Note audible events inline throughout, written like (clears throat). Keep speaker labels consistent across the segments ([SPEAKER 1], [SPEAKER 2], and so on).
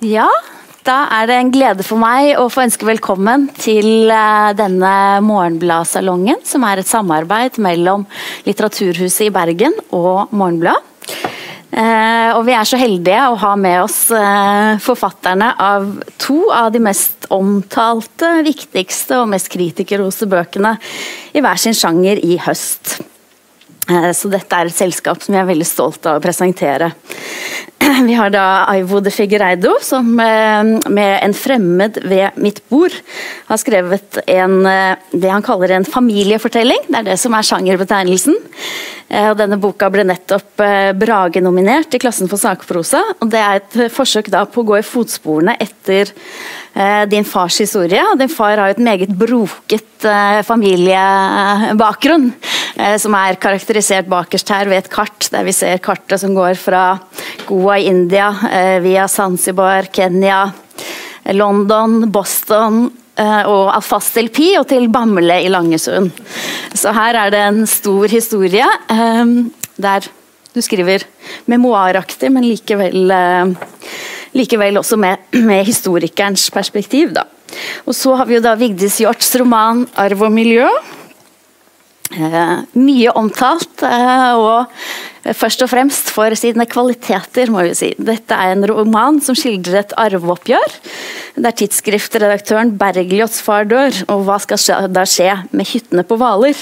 [SPEAKER 1] Ja, da er det en glede for meg å få ønske velkommen til eh, denne Morgenbladsalongen, som er et samarbeid mellom Litteraturhuset i Bergen og Morgenblad. Eh, og vi er så heldige å ha med oss eh, forfatterne av to av de mest omtalte, viktigste og mest kritikerroste bøkene i hver sin sjanger i høst. Så dette er et selskap som jeg er veldig stolt av å presentere. (clears throat) Vi har da Aivo de Figueiredo, som eh, med 'En fremmed ved mitt bord' har skrevet en, eh, det han kaller en familiefortelling. Det er det som er sjangerbetegnelsen. Eh, og denne boka ble nettopp Brage-nominert i klassen for sakprosa. og Det er et forsøk da på å gå i fotsporene etter din fars historie. og Din far har jo et meget broket familiebakgrunn, som er karakterisert bakerst her ved et kart, der vi ser kartet som går fra Goa i India, eh, via Zanzibar, Kenya, London, Boston eh, og fast til Pi og til Bamble i Langesund. Så her er det en stor historie eh, der du skriver memoaraktig, men likevel, likevel også med, med, historikerens perspektiv. Da. Og så har vi jo da Vigdis Hjorts roman 'Arv og miljø'. Eh, mye omtalt, eh, og først og fremst for sine kvaliteter, må vi si. Dette er en roman som skildrer et arveoppgjør, der tidsskriftredaktøren Bergljots far dør, og hva skal da skje med hyttene på Hvaler?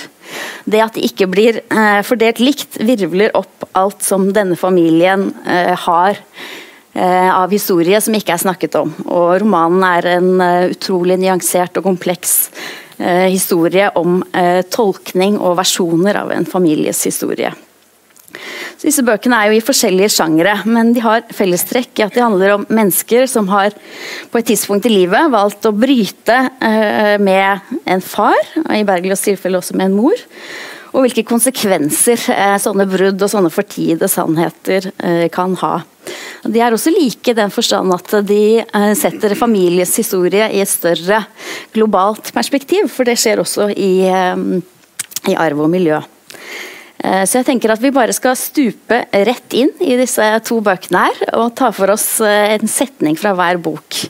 [SPEAKER 1] Det at de ikke blir eh, fordelt likt, virvler opp alt som denne familien har av historie som ikke er snakket om. Og romanen er en utrolig nyansert og kompleks Eh, historie om eh, tolkning og versjoner av en families historie. Så disse bøkene er jo i forskjellige sjangere, men de har fellestrekk i at de handler om mennesker som har på et tidspunkt i livet valgt å bryte eh, med en far, og i Bergljos tilfelle også med en mor. Og hvilke konsekvenser sånne brudd og sånne fortiede sannheter kan ha. De er også like i den forstand at de eh, setter families historie i et større globalt perspektiv, for det skjer også i, eh, i arv og miljø. Eh, så jeg tenker at vi bare skal stupe rett inn i disse to bøkene her, og ta for oss en setning fra hver bok.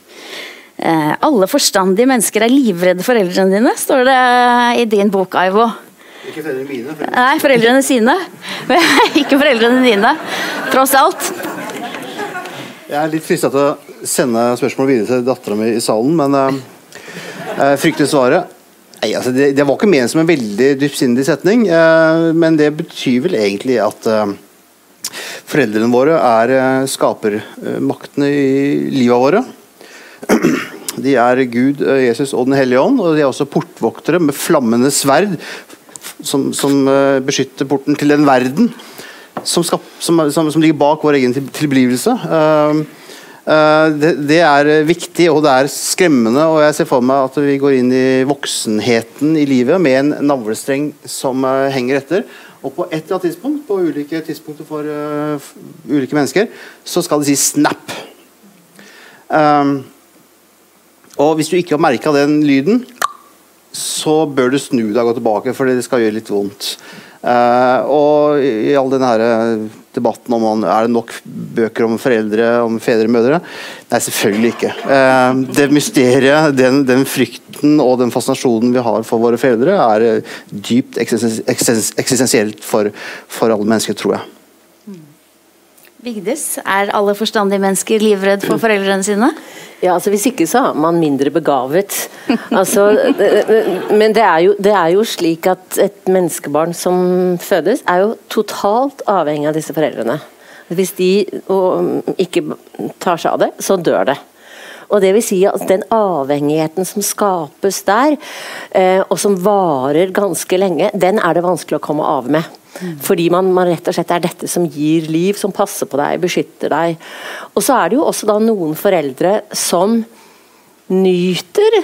[SPEAKER 1] Alle forstandige mennesker er livredde foreldrene dine, står det i din bok, Aivo.
[SPEAKER 2] Ikke foreldrene mine?
[SPEAKER 1] Foreldrene. Nei, foreldrene sine. (laughs) Ikke foreldrene dine, tross alt.
[SPEAKER 2] Jeg er litt frista til å sende spørsmål videre til dattera mi i salen, men uh, frykter svaret. Nei, altså det, det, var ikke ment som en veldig dypsindig setning, uh, men det betyr vel egentlig at uh, foreldrene våre er uh, skapermaktene i livet våre. (clears throat) De er Gud, Jesus og Den hellige ånd, og de er også portvoktere med flammende sverd som, som beskytter porten til den verden som, skap, som, som, som, ligger bak vår egen tilblivelse. Uh, uh, det, det, er viktig og det er skremmende. og Jeg ser for meg at vi går inn i voksenheten i livet med en navlestreng som uh, henger etter. Og på et eller annet tidspunkt på ulike tidspunkter for ulike mennesker, så skal det si 'snap'. og hvis du ikke har merka den lyden, så bør du snu deg og gå tilbake, for det skal gjøre litt vondt. Uh, og i all denne her debatten om man, er det nok bøker om foreldre, om fedre og mødre. Nei, selvfølgelig ikke. Uh, det mysteriet, den, den, frykten og den fascinasjonen vi har for våre foreldre, er dypt eksistensielt for, for alle mennesker, tror jeg.
[SPEAKER 1] Vigdis, er alle forstandige mennesker livredd for foreldrene sine?
[SPEAKER 3] Ja, altså Hvis ikke så er man mindre begavet. Altså, men det er, jo, det er, jo, slik at et menneskebarn som fødes, er jo totalt avhengig av disse foreldrene. Hvis de ikke tar seg av det, så dør det. Og det vil si at Den avhengigheten som skapes der, eh, og som varer ganske lenge, den er det vanskelig å komme av med. Fordi man, man, rett og slett er dette som gir liv, som passer på deg, beskytter deg. Og så er det jo også da noen foreldre som nyter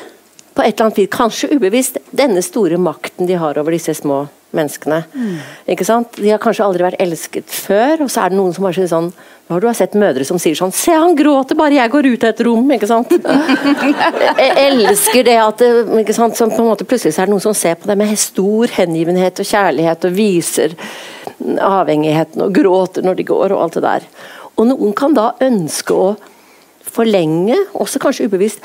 [SPEAKER 3] på et eller annet vis, kanskje ubevisst, denne store makten de har over disse små menneskene. Mm. Ikke sant? De har kanskje aldri vært elsket før, og så er det noen som bare sier sånn når du har sett mødre som sier sånn 'Se, han gråter bare jeg går ut av et rom'. ikke sant? (laughs) Jeg elsker det at ikke sant? Som på en måte Plutselig så er det noen som ser på det med stor hengivenhet og kjærlighet og viser avhengigheten og gråter når de går og alt det der. Og noen kan da ønske å forlenge, også kanskje ubevisst,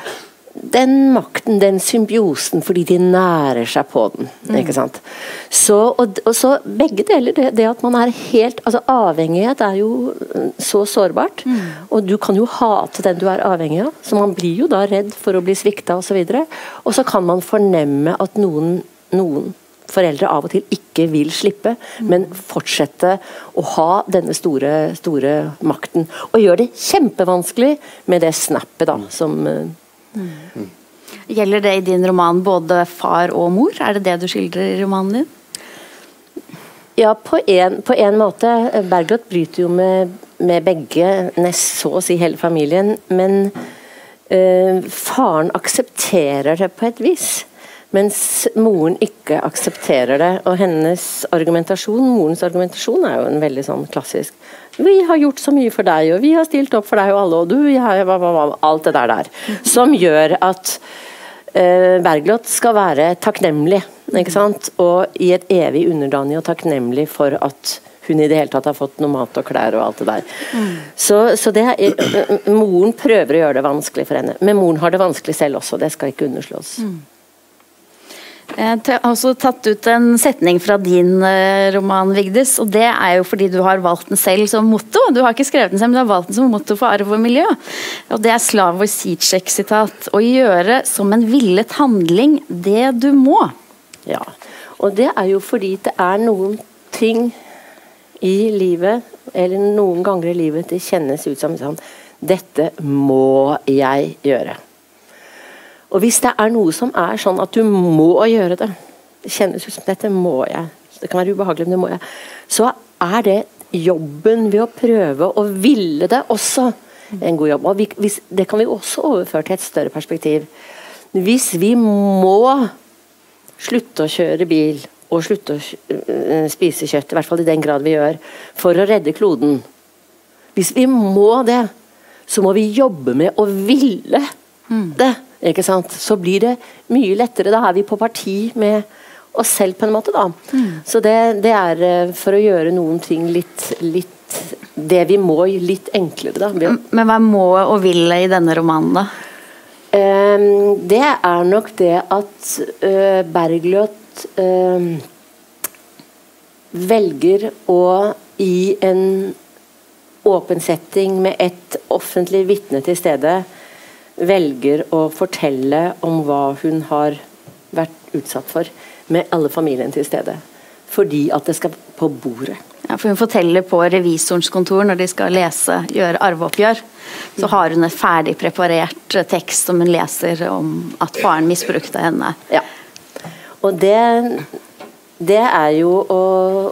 [SPEAKER 3] den makten, den symbiosen, fordi de nærer seg på den. Mm. ikke sant? Så, og, og, så Begge deler. Det, det, at man er helt altså Avhengighet er jo mm, så sårbart. Mm. Og du kan jo hate den du er avhengig av, så man blir jo da redd for å bli svikta osv. Og, så og så kan man fornemme at noen, noen foreldre av og til ikke vil slippe, mm. men fortsette å ha denne store, store makten. Og gjør det kjempevanskelig med det snappet da, som
[SPEAKER 1] Mm. Gjelder det i din roman både far og mor? Er det det du skildrer i romanen din?
[SPEAKER 3] Ja, på en, på en måte. Bergljot bryter jo med, med, begge, nest så å si hele familien. Men øh, faren aksepterer det på et vis. Mens moren ikke aksepterer det. Og hennes argumentasjon, morens argumentasjon er jo en veldig sånn klassisk vi har gjort så mye for deg, og vi har stilt opp for deg og alle, og du Alt det der der. Som gjør at eh, Bergljot skal være takknemlig, ikke sant? og i et evig underdanig og takknemlig for at hun i det hele tatt har fått noe mat og klær og alt det der. Så, så det er, eh, Moren prøver å gjøre det vanskelig for henne, men moren har det vanskelig selv også, det skal ikke underslås. Mm.
[SPEAKER 1] Jeg har også tatt ut en setning fra din eh, roman, Vigdis. og Det er jo fordi du har valgt den selv som motto. Du har ikke skrevet den selv, men du har valgt den som motto for arv og miljø. Og Det er Slavoj Zizek-sitat. Å gjøre som en villet handling det du må.
[SPEAKER 3] Ja, og det er jo fordi det er noen ting i livet, eller noen ganger i livet, det kjennes ut som sånn Dette må jeg gjøre. Og hvis det er noe som er sånn at du må gjøre det, det kjennes ut som dette må jeg, det kan være ubehagelig, men det må jeg, så er det jobben ved å prøve å ville det også en god jobb. Og vi, hvis, det kan vi også overføre til et større perspektiv. Hvis vi må slutte å kjøre bil og slutte å øh, spise kjøtt, i hvert fall i den grad vi gjør, for å redde kloden Hvis vi må det, så må vi jobbe med å ville mm. det. Ikke sant? Så blir det mye lettere. Da er vi på parti med oss selv, på en måte. da. Mm. Så det, det, er eh, for å gjøre noen ting litt, litt Det vi må, litt enklere, da.
[SPEAKER 1] Men hva er må og vil i denne romanen, da?
[SPEAKER 3] Um, det er nok det at uh, Bergljot uh, velger å i en åpen setting med et offentlig vitne til stede velger å fortelle om hva hun har vært utsatt for, med alle familien til stede. Fordi at det skal på bordet.
[SPEAKER 1] Ja, for Hun forteller på revisorens kontor når de skal lese, gjøre arveoppgjør. Så har hun et ferdig preparert tekst som hun leser om at faren misbrukte henne.
[SPEAKER 3] Ja. Og det, det er jo å,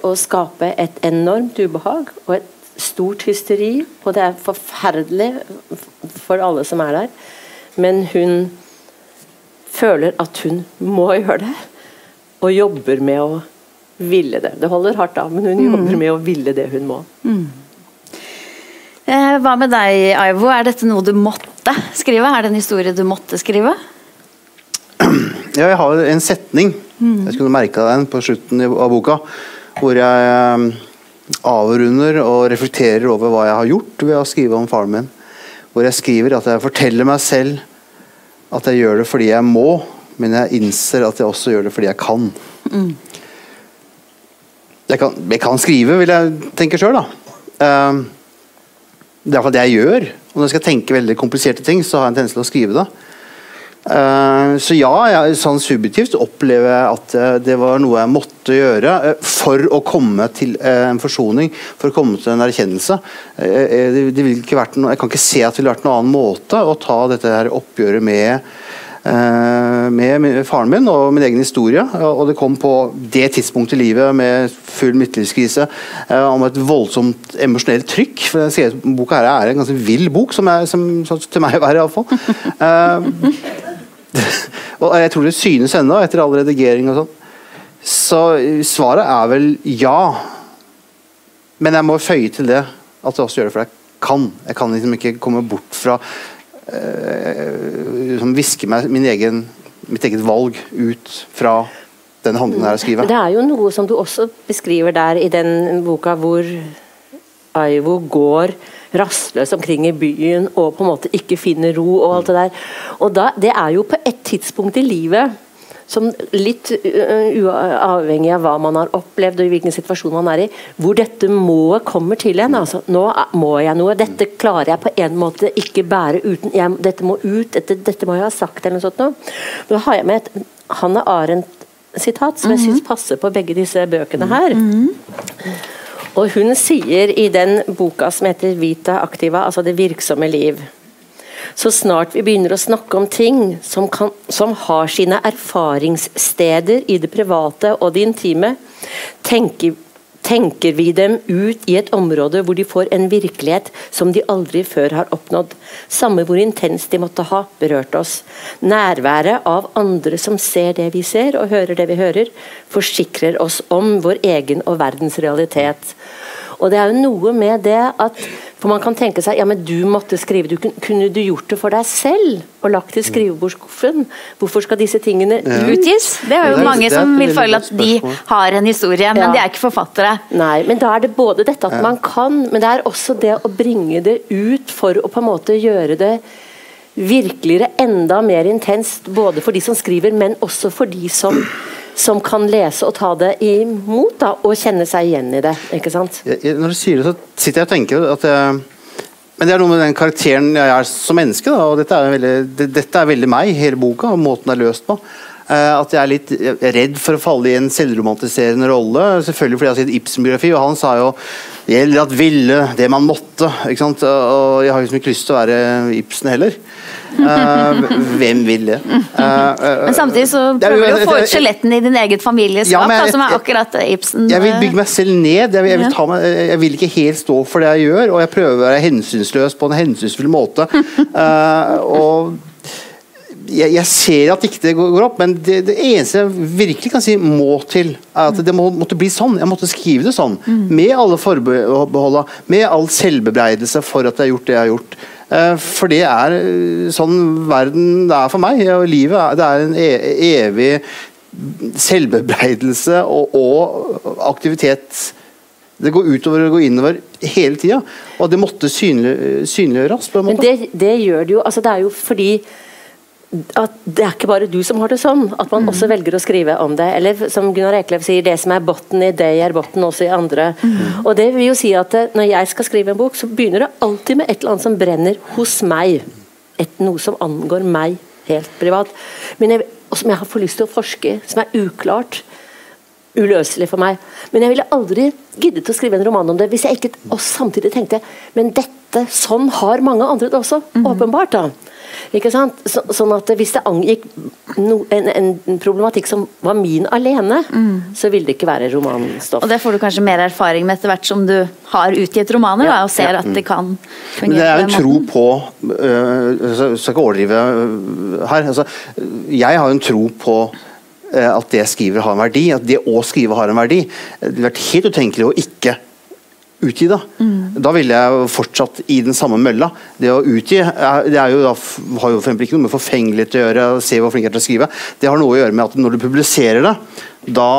[SPEAKER 3] å skape et enormt ubehag og et stort hysteri. Og det er forferdelig for alle som er der. Men hun føler at hun må gjøre det, og jobber med å ville det. Det holder hardt av, men hun mm. jobber med å ville det hun må. Mm.
[SPEAKER 1] Eh, hva med deg, Aivo? Er dette noe du måtte skrive? Er det en historie du måtte skrive?
[SPEAKER 2] Ja, jeg har en setning. Mm. Jeg skulle merka den på slutten av boka. Hvor jeg eh, avrunder og reflekterer over hva jeg har gjort ved å skrive om faren min. Hvor jeg skriver at jeg forteller meg selv at jeg gjør det fordi jeg må, men jeg innser at jeg også gjør det fordi jeg kan. Mm. Jeg, kan jeg kan skrive, vil jeg tenke sjøl, da. Uh, det er iallfall det jeg gjør. Og når jeg skal tenke veldig kompliserte ting, så har jeg en tendens til å skrive det. Uh, så ja, jeg, sånn subjektivt opplever jeg at uh, det var noe jeg måtte gjøre uh, for å komme til en forsoning, for å komme til en erkjennelse. Det, det noe, jeg kan ikke se at det ville vært noen annen måte å ta dette her oppgjøret med med faren min og min egen historie. Og det kom på det tidspunktet i livet med full midtlivskrise. Om et voldsomt emosjonelt trykk. for den Boka her er en ganske vill bok, som, jeg, som, som til meg å være iallfall. (laughs) og jeg tror det synes ennå, etter all redigering og sånn. Så svaret er vel ja. Men jeg må føye til det at jeg også gjør det for jeg kan. Jeg kan liksom ikke komme bort fra øh, Hviske Viske meg egen, mitt eget valg ut fra den handlingen jeg skriver.
[SPEAKER 3] Det er jo noe som du også beskriver der i den boka hvor Aivo går rastløs omkring i byen og på en måte ikke finner ro og alt det der. Og da, det er jo på et tidspunkt i livet som litt uavhengig av hva man har opplevd og i hvilken situasjon man er i, hvor dette må kommer til en. Altså, nå må jeg noe. Dette klarer jeg på en måte ikke bære uten jeg, Dette må ut. Dette, dette, må jeg ha sagt, eller noe sånt noe. Nå har jeg med et Hanne Arendt-sitat som jeg syns passer på begge disse bøkene her. Og hun sier i den boka som heter 'Vita Activa', altså 'Det virksomme liv' så snart vi begynner å snakke om ting som, kan, som har sine erfaringssteder i det private og det intime, tenker, tenker vi dem ut i et område hvor de får en virkelighet som de aldri før har oppnådd. Samme hvor intenst de måtte ha berørt oss. Nærværet av andre som ser det vi ser og hører det vi hører, forsikrer oss om vår egen og verdens realitet. Og det er jo noe med det at for Man kan tenke seg ja, men du måtte skrive, du, kunne du gjort det for deg selv og lagt i skrivebordsskuffen? Hvorfor skal disse tingene ja.
[SPEAKER 1] utgis? Det er jo det er, mange som vil føle at de har en historie, men ja. de er ikke forfattere.
[SPEAKER 3] Nei, men da er det både dette at man kan, men det er også det å bringe det ut for å på en måte gjøre det virkeligere, enda mer intenst, både for de som skriver, men også for de som som kan lese og ta det imot da, og kjenne seg igjen i det. ikke sant?
[SPEAKER 2] Når du sier det, så sitter jeg og tenker at jeg, men det er noe med den karakteren jeg er som menneske. Da, og dette er, veldig, det, dette er veldig meg, hele boka, og måten det er løst på. Uh, at jeg er litt redd for å falle i en selvromantiserende rolle. Selvfølgelig fordi jeg har sett Ibsen-biografi, og han sa jo det gjelder at ville det man måtte. ikke sant? Og jeg har liksom ikke lyst til å være Ibsen heller. Uh, hvem vil det? Uh,
[SPEAKER 1] uh, men samtidig så prøver du å få ut skjelettene i din eget familieskap, ja, jeg, som er akkurat Ibsen.
[SPEAKER 2] Jeg vil bygge meg selv ned. Jeg vil, jeg, vil meg, jeg vil, ikke helt stå for det jeg gjør, og jeg prøver å være hensynsløs på en hensynsfull måte. (laughs) og jeg, jeg, ser at ikke det går opp, men det, det, eneste jeg virkelig kan si må til, er at det må, måtte bli sånn. Jeg måtte skrive det sånn. Mm. Med alle forbeholda, med all selvbebreidelse for at jeg har gjort det jeg har gjort. Eh, for det er eh, sånn verden det er for meg. og Livet det er en e, evig selvbebreidelse og, og aktivitet. Det går utover og går innover hele tida. Og det måtte synlig, synliggjøres. på en
[SPEAKER 3] måte. Men det, det gjør det jo. Altså, det er jo fordi at det er ikke bare du som har det sånn, at man mm. også velger å skrive om det. Eller som Gunnar Eklev sier, det som er botten i deg, er botten også i andre. Mm. Og det vil jo si at eh, Når jeg skal skrive en bok, så begynner det alltid med et eller annet som brenner hos meg. Et, noe som angår meg helt privat. Men jeg, og som jeg har fått lyst til å forske som er uklart. Uløselig for meg. Men jeg ville aldri giddet å skrive en roman om det hvis jeg ikke også samtidig tenkte Men dette, sånn har mange andre det også. Mm. Åpenbart. da ikke sant? Så, sånn at Hvis det angikk no, en, en, problematikk som var min alene, mm. så ville det ikke være romanstoff.
[SPEAKER 1] Og Det får du kanskje mer erfaring med etter hvert som du har utgitt romaner ja, da, og ser ja. at det kan
[SPEAKER 2] fungere. Men det er en tro på øh, Jeg skal ikke overdrive øh, her. Altså, jeg har en tro på øh, at det jeg skriver har en verdi. At det å skrive har en verdi. Det har vært helt utenkelig å ikke utgi da. Mm. Da ville jeg fortsatt i den samme mølla. Det å utgi det jo da, har jo for ikke noe med forfengelighet å gjøre, se hvor flink jeg er til å skrive. Det har noe å gjøre med at når du publiserer det, da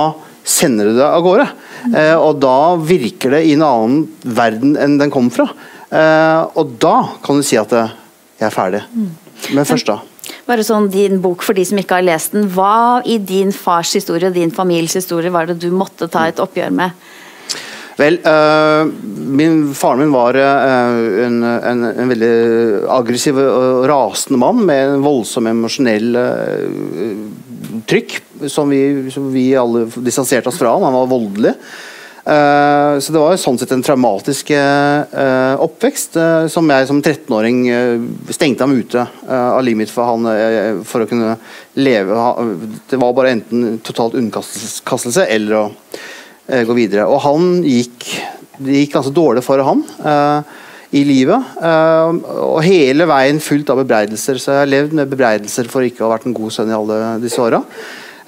[SPEAKER 2] sender du det av gårde. Mm. Eh, og da virker det i en annen verden enn den kom fra. Eh, og da kan du si at eh, jeg er ferdig. Mm. Men først da.
[SPEAKER 1] Bare sånn din bok for de som ikke har lest den. Hva i din fars historie og din families historie var det du måtte ta et oppgjør med?
[SPEAKER 2] Vel, uh, min, faren min var uh, en, en, en, veldig aggressiv og rasende mann med en voldsom emosjonell uh, trykk, som vi, som vi, alle distanserte oss fra. Han var voldelig. så det var sånn sett en traumatisk oppvekst, som jeg som 13-åring stengte ham ute av livet mitt for, han, for å kunne leve. Det var bare enten totalt underkastelse eller å Eh, gå videre. Og han gikk Det gikk ganske dårlig for han uh, i livet. Uh, og hele veien fullt av bebreidelser. Så jeg har levd med bebreidelser for ikke å ha vært en god sønn i alle disse åra.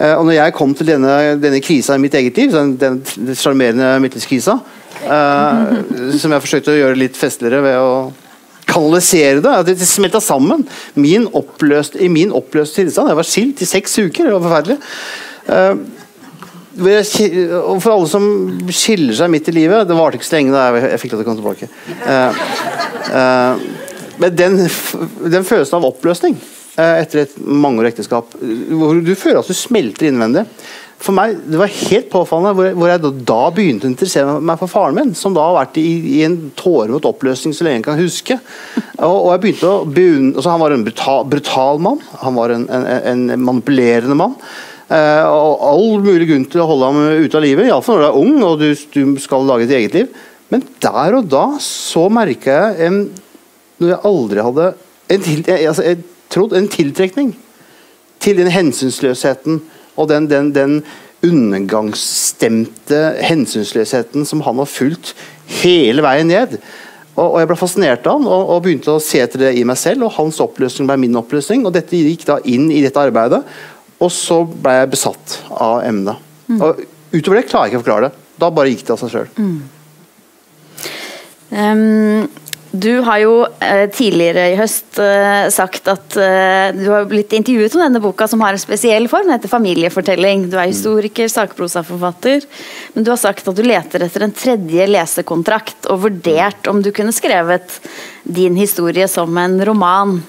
[SPEAKER 2] Og når jeg kom til denne, denne krisa i mitt eget liv, den sjarmerende midtlivskrisa, som jeg forsøkte å gjøre litt festligere ved å kanalisere det. At det smelta sammen. Min oppløst, I min oppløste tilstand. Jeg var skilt i seks uker. Det var forferdelig. Og for alle som skiller seg midt i livet Det varte ikke så lenge da jeg, jeg fikk lov til å komme tilbake. Uh, uh, men den, den, følelsen av oppløsning uh, etter et mangeårig ekteskap, hvor du føler at du smelter innvendig for meg, Det var helt påfallende hvor, hvor jeg da, da, begynte å interessere meg for faren min, som da har vært i, i en tåremot oppløsning så lenge jeg kan huske. Og, og jeg begynte å beundre, altså Han var en brutal, brutal mann, han var en, en, en manipulerende mann. Uh, og all mulig grunn til å holde ham ute av livet, iallfall når du er ung og du, du, skal lage ditt eget liv. Men der og da så merka jeg en, noe jeg aldri hadde en, til, altså, jeg trodde, en tiltrekning til den hensynsløsheten og den, den, den undergangsstemte hensynsløsheten som han har fulgt hele veien ned. Og, og Jeg ble fascinert av han og, og, begynte å se etter det i meg selv. og Hans oppløsning ble min oppløsning. og Dette gikk da inn i dette arbeidet. Og så ble jeg besatt av emnet. Mm. Og Utover det klarer jeg ikke å forklare det. Da bare gikk det av seg sjøl. Mm.
[SPEAKER 1] Um, du har jo eh, tidligere i høst eh, sagt at eh, du har blitt intervjuet om denne boka som har en spesiell form. Den heter 'Familiefortelling'. Du er mm. historiker, sakprosaforfatter. Men du har sagt at du leter etter en tredje lesekontrakt, og vurdert om du kunne skrevet din historie som en roman.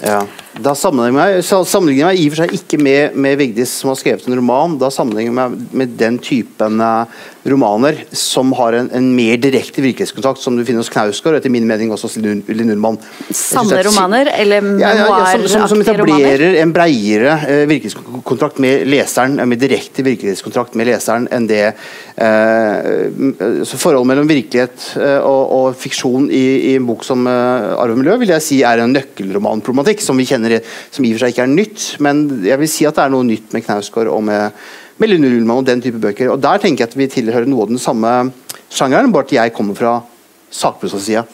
[SPEAKER 2] Ja. Da sammenligner jeg, sammenligner jeg i og for seg ikke med, med Vigdis som har skrevet en roman. Da sammenligner jeg meg med den typen uh, romaner som har en, en mer direkte virkelighetskontakt, som du finner hos Knausgård, etter min mening også hos Linn Nordmann.
[SPEAKER 1] Sanne romaner, eller
[SPEAKER 2] memoaraktige ja, ja, som, som, som, etablerer en breiere uh, virkelighetskontrakt med leseren, med direkte virkelighetskontrakt med leseren enn det uh, Forholdet mellom virkelighet og, og, fiksjon i, i, en bok som uh, og Miljø vil jeg si er en nøkkelromanproblematikk som vi kjenner kjenner, som i og for seg ikke er nytt. Men jeg vil si at det er noe nytt med Knausgård og med, med Lune Ullmann og den type bøker. Og Der tenker jeg at vi tilhører noe av den samme sjangeren, bare at jeg kommer fra sakprosasida.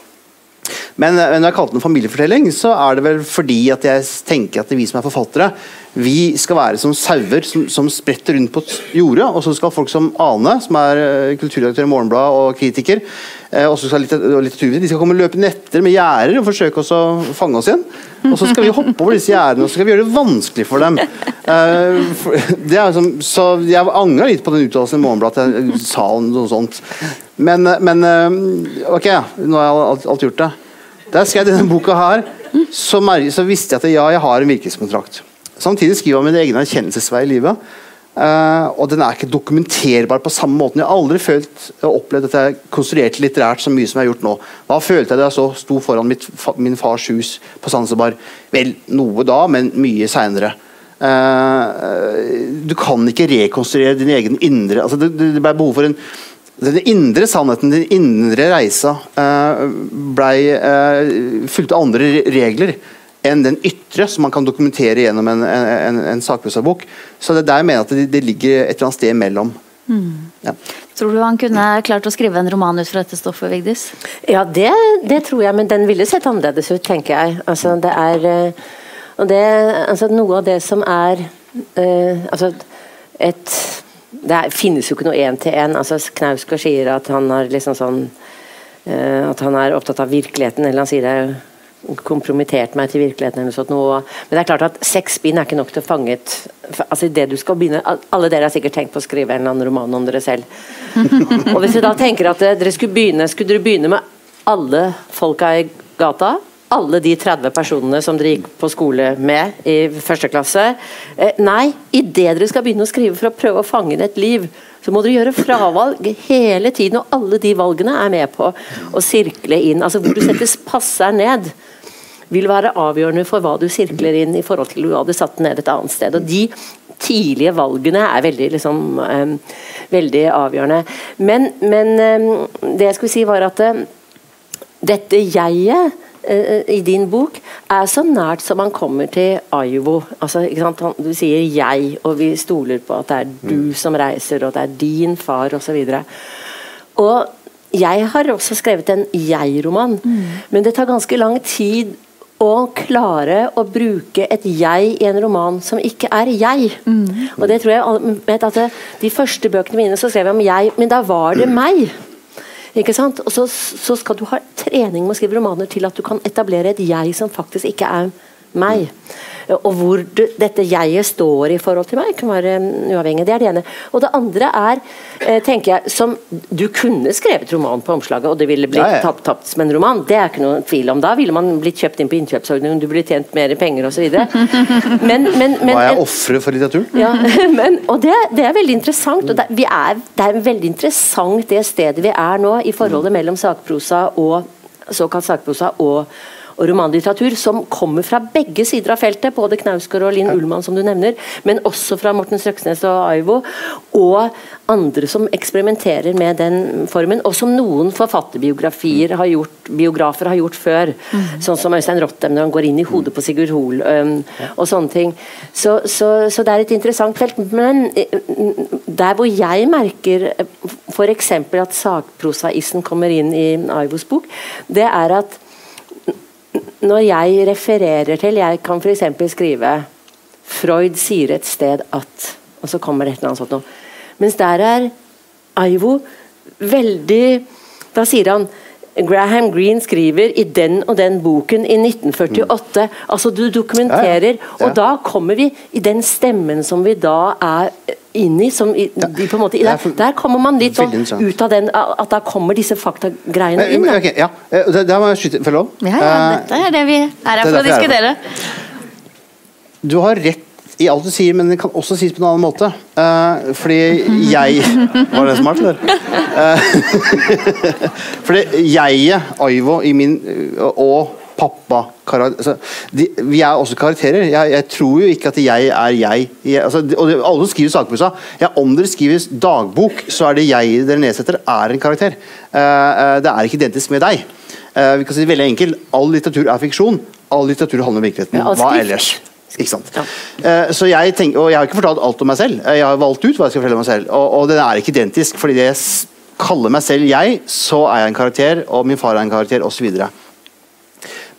[SPEAKER 2] Men når jeg kalte den familiefortelling, så er det vel fordi at jeg tenker at vi som er forfattere, vi skal være som sauer som, som, spretter rundt på jordet. Og så skal folk som Ane, som er eh, kulturredaktør i Morgenbladet og kritiker, eh, og skal litteraturviter, de skal komme løpende etter med gjerder og forsøke å fange oss igjen. Og så skal vi hoppe over disse gjerdene og så skal vi gjøre det vanskelig for dem. Eh, (laughs) er som, så Jeg angra litt på den uttalelsen i Morgenbladet at jeg sa noe sånt. Men, men ok, nå har jeg alt, alt gjort det. Da jeg skrev denne boka her, så, så visste jeg at ja, jeg har en virkelighetskontrakt. Samtidig skriver jeg min egen erkjennelsesvei i livet. Uh, og den er ikke dokumenterbar på samme måten. Jeg har aldri følt og opplevd at jeg konstruerte litterært så mye som jeg har gjort nå. Hva følte jeg da jeg så sto foran mitt, min fars hus på Sansebar? Vel, noe da, men mye seinere. Uh, eh, du kan ikke rekonstruere din egen indre altså Det, det ble behov for en den indre sannheten, den indre reisa, uh, blei uh, fulgte andre regler enn den ytre, som man kan dokumentere gjennom en, en, en sakprosabok. Så det er der jeg mener at det, det, ligger et eller annet sted imellom. Mm.
[SPEAKER 1] Ja. Tror du han kunne klart å skrive en roman ut fra dette stoffet, Vigdis?
[SPEAKER 3] Ja, det, det, tror jeg, men den ville sett annerledes ut, tenker jeg. Altså, det er eh, og det, altså, Noe av det som er uh, altså, et Det finnes jo ikke noe én-til-én. Altså, Knausgård sier at han, har liksom sånn, uh, at han er opptatt av virkeligheten, eller han sier det kompromittert meg til virkeligheten. eller sånt noe. Men det er klart at seks bind er ikke nok til å fange et altså det du skal begynne, Alle dere har sikkert tenkt på å skrive en eller annen roman om dere selv. (laughs) og Hvis dere da tenker at dere skulle begynne, skulle dere begynne med alle folka i gata? Alle de 30 personene som dere gikk på skole med i første klasse? Eh, nei, idet dere skal begynne å skrive for å prøve å fange et liv, så må dere gjøre fravalg hele tiden, og alle de valgene er med på å sirkle inn. Altså Hvor du setter passer ned, vil være avgjørende for hva du sirkler inn i forhold til hva du hadde satt ned et annet sted. Og de tidlige valgene er veldig, liksom, um, veldig avgjørende. Men, men um, det jeg skulle si, var at uh, dette jeget i din bok er så nært som man kommer til Aivo. Altså, du sier 'jeg', og vi stoler på at det er du mm. som reiser, og det er din far, osv. Og jeg har også skrevet en jeg-roman, mm. men det tar ganske lang tid å klare å bruke et jeg i en roman som ikke er jeg. Mm. Og det tror jeg at De første bøkene mine så skrev jeg om jeg, men da var det (clears throat) meg. Ikke sant? Og så, så skal du ha trening med å skrive romaner til at du kan etablere et jeg som faktisk ikke er meg. Og hvor du, dette jeget står i forhold til meg, kan være uavhengig. Det er det ene. Og det andre er, eh, tenker jeg, som Du kunne skrevet roman på omslaget, og det ville blitt
[SPEAKER 2] Ja, ja.
[SPEAKER 3] tapt, tapt som en roman. Det er ikke noe tvil om. Da ville man blitt kjøpt inn på innkjøpsordningen, du ville tjent mer penger osv. (laughs) Men, men, men,
[SPEAKER 2] Hva er ofre for litteraturen?
[SPEAKER 3] ja, (laughs) men, og det, det er veldig interessant. og det, vi er, det er veldig interessant det stedet vi er nå, i forholdet mellom sakprosa og såkalt sakprosa og, og romanlitteratur, som kommer fra begge sider av feltet. Både Knausgård og Linn Ullmann, som du nevner, men også fra Morten Strøksnes og Aivo. Og andre som eksperimenterer med den formen, og som noen forfatterbiografier har gjort, biografer har gjort før. Sånn som Øystein Rottem når han går inn i hodet på Sigurd Hoel um, og sånne ting. Så, så, så det er et interessant felt. Men eh, der hvor jeg merker f.eks. at sakprosaisen kommer inn i Aivos bok, det er at når jeg refererer til Jeg kan f.eks. skrive Freud sier et sted at Og så kommer det et eller annet sånt noe. Mens der er Aivo veldig Da sier han Graham Greene skriver i den og den boken i 1948. Altså Du dokumenterer,
[SPEAKER 2] Ja, ja.
[SPEAKER 3] og da kommer vi i den stemmen som vi da er inn i. Som i de på en måte,
[SPEAKER 2] er
[SPEAKER 3] der, der kommer man litt sånn ut av den At da kommer disse faktagreiene inn.
[SPEAKER 2] Eh,
[SPEAKER 3] Da.
[SPEAKER 2] Okay, ja. Da, da må jeg skyte, få lov.
[SPEAKER 1] Ja, ja,
[SPEAKER 2] Eh,
[SPEAKER 1] dette er det vi er her
[SPEAKER 2] er
[SPEAKER 1] for å
[SPEAKER 2] jeg er
[SPEAKER 1] diskutere.
[SPEAKER 2] Du har rett i alt du sier, men det kan også sies på en annen måte. Uh, fordi jeg (laughs) Var det smart, eller? Uh, (laughs) fordi jeget, Aivo, i min eh, og pappa altså, de, Vi er også karakterer. Jeg, jeg tror jo ikke at jeg er jeg. jeg altså, de- og de, alle skriver sakprosa ja, Om dere skriver dagbok, så er det jeg dere nedsetter, er en karakter. Uh, det er ikke identisk med deg. Uh, vi kan si det veldig enkelt. All litteratur er fiksjon. All litteratur handler om virkeligheten.
[SPEAKER 3] Ja,
[SPEAKER 2] Hva ellers? Ikke sant?
[SPEAKER 3] Ja.
[SPEAKER 2] Eh, så jeg tenker, og jeg har ikke fortalt alt om meg selv. Eh, Jeg har valgt ut hva jeg skal fortelle om meg selv. Og, og den er ikke identisk, fordi det jeg kaller meg selv jeg, så er jeg en karakter, og min far er en karakter, osv.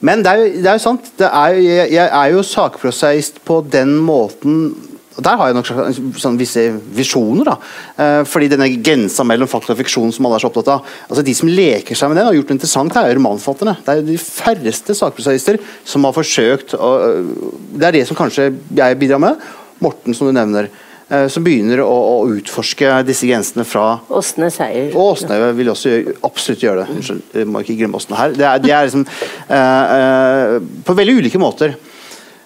[SPEAKER 2] Men det er, jo, det er jo sant. Det er, jeg, jeg er jo sakprosaist på den måten og Der har jeg nok sånn visse visjoner. da. Eh, fordi denne grensa mellom fakta og fiksjon som alle er så opptatt av altså De som leker seg med den har gjort det interessant, det er romanforfatterne. Det er de færreste sakprosaister som har forsøkt å, Det er det som kanskje jeg bidrar med. Morten, som du nevner. eh, som begynner å, å utforske disse grensene fra
[SPEAKER 3] Åsne Seier.
[SPEAKER 2] og Åsne vil også gjøre, absolutt gjøre det. Unnskyld, jeg må ikke glemme Åsne her. Det er, det er liksom eh, eh, På veldig ulike måter.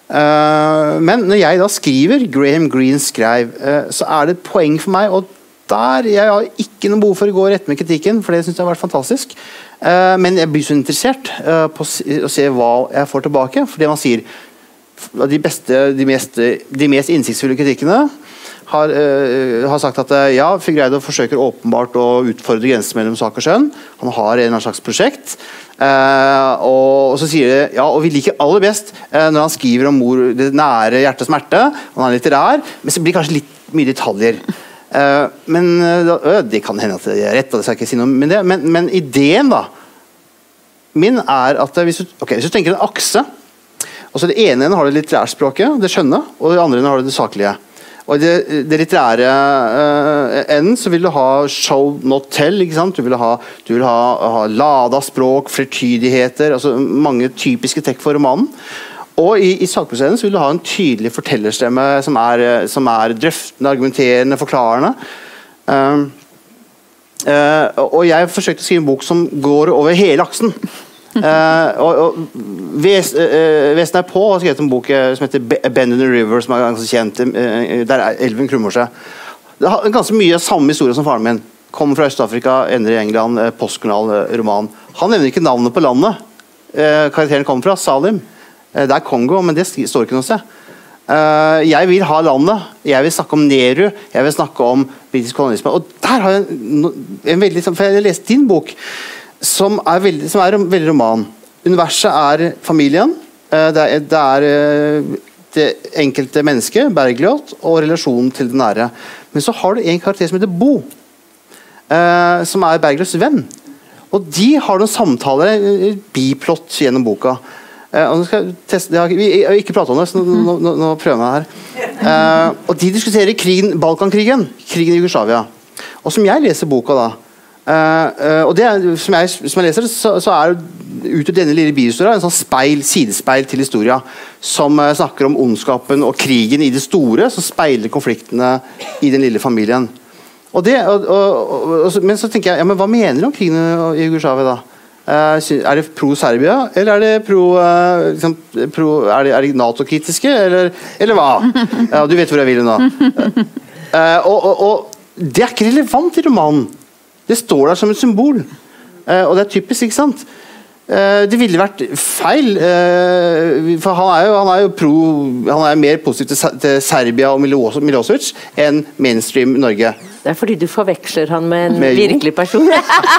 [SPEAKER 2] Eh, men når jeg da skriver Graham Greene skrev, eh, så er det et poeng for meg. Og der Jeg har ikke noe behov for å gå rett med kritikken, for det syns jeg har vært fantastisk. Eh, men jeg blir så interessert på å se- hva jeg får tilbake. For det man sier de beste, de mest, de mest innsiktsfulle kritikkene har, uh, har sagt at uh, ja, Figreido forsøker åpenbart å utfordre grensen mellom sak og skjønn. Han har en slags prosjekt. Uh, og, og så sier de ja, og vi liker aller best når han skriver om mor, det nære hjertets smerte. Han er litterær, men så blir det kanskje litt mye detaljer. Men Det kan hende at de er rett, og det skal jeg ikke si noe om det, men, men ideen da min er at hvis du, okay, hvis du tenker en akse Altså Det ene har det litterærspråket, det skjønne, og det andre har det det saklige. Og I det, det litterære uh, enden så vil du ha show not tell. ikke sant? Du vil ha, du vil ha, ha lada språk, flertydigheter, altså mange typiske trekk for romanen. Og i, i sakprosessen vil du ha en tydelig fortellerstemme som er, eh, som er drøftende, argumenterende, forklarende. Uh, uh, og jeg forsøkte å skrive en bok som går over hele aksen. Eh, og, og Ves, uh, Vesen er på har skrevet en bok eh, som heter Be- 'Bend in the River', som er ganske kjent. Uh, der er elven krummer seg. Det har ganske mye samme historie som faren min. Kommer fra Øst-Afrika, ender i England, eh, postkolonial eh, roman. Han nevner ikke navnet på landet eh, karakteren kommer fra, Salim. Eh, det er Kongo, men det står ikke noe sted. Eh, jeg vil ha landet. Jeg vil snakke om Nehru. Jeg vil snakke om britisk kolonialisme. Og der har jeg en, en veldig For jeg leste din bok, som er veldig, som er veldig roman. Universet er familien. eh, det er, det er eh, det enkelte mennesket, Bergljot, og relasjonen til det nære. Men så har du en karakter som heter Bo, eh, som er Bergljots venn. Og de har noen samtaler, biplott, gjennom boka. Uh, teste, har, vi har ikke pratet om det, så nå, nå, nå, nå prøver jeg meg her. Uh, og de diskuterer krigen, Balkankrigen, krigen i Jugoslavia. Og som jeg leser boka da, eh, og det som, jeg, som jeg leser, så, så er utgjør denne lille bihistoria en sånn speil, sidespeil til historia. Som uh, snakker om ondskapen og krigen i det store, som speiler konfliktene i den lille familien. Og det, og, og, men så tenker jeg, ja, men hva mener du om krigen i Jugoslavia da? Uh, er det pro Serbia, eller er det pro, uh, liksom, pro Er det, det Nato-kritiske, eller, eller, hva? Ja, du vet hvor jeg vil nå. og, det er ikke relevant i romanen. Det står der som et symbol. Uh, og det er typisk, ikke sant? Uh, det ville vært feil, uh, for han er jo, han er jo pro, han er mer positiv til, til Serbia og Milosevic enn mainstream Norge.
[SPEAKER 3] Det er fordi du forveksler han med en med virkelig person.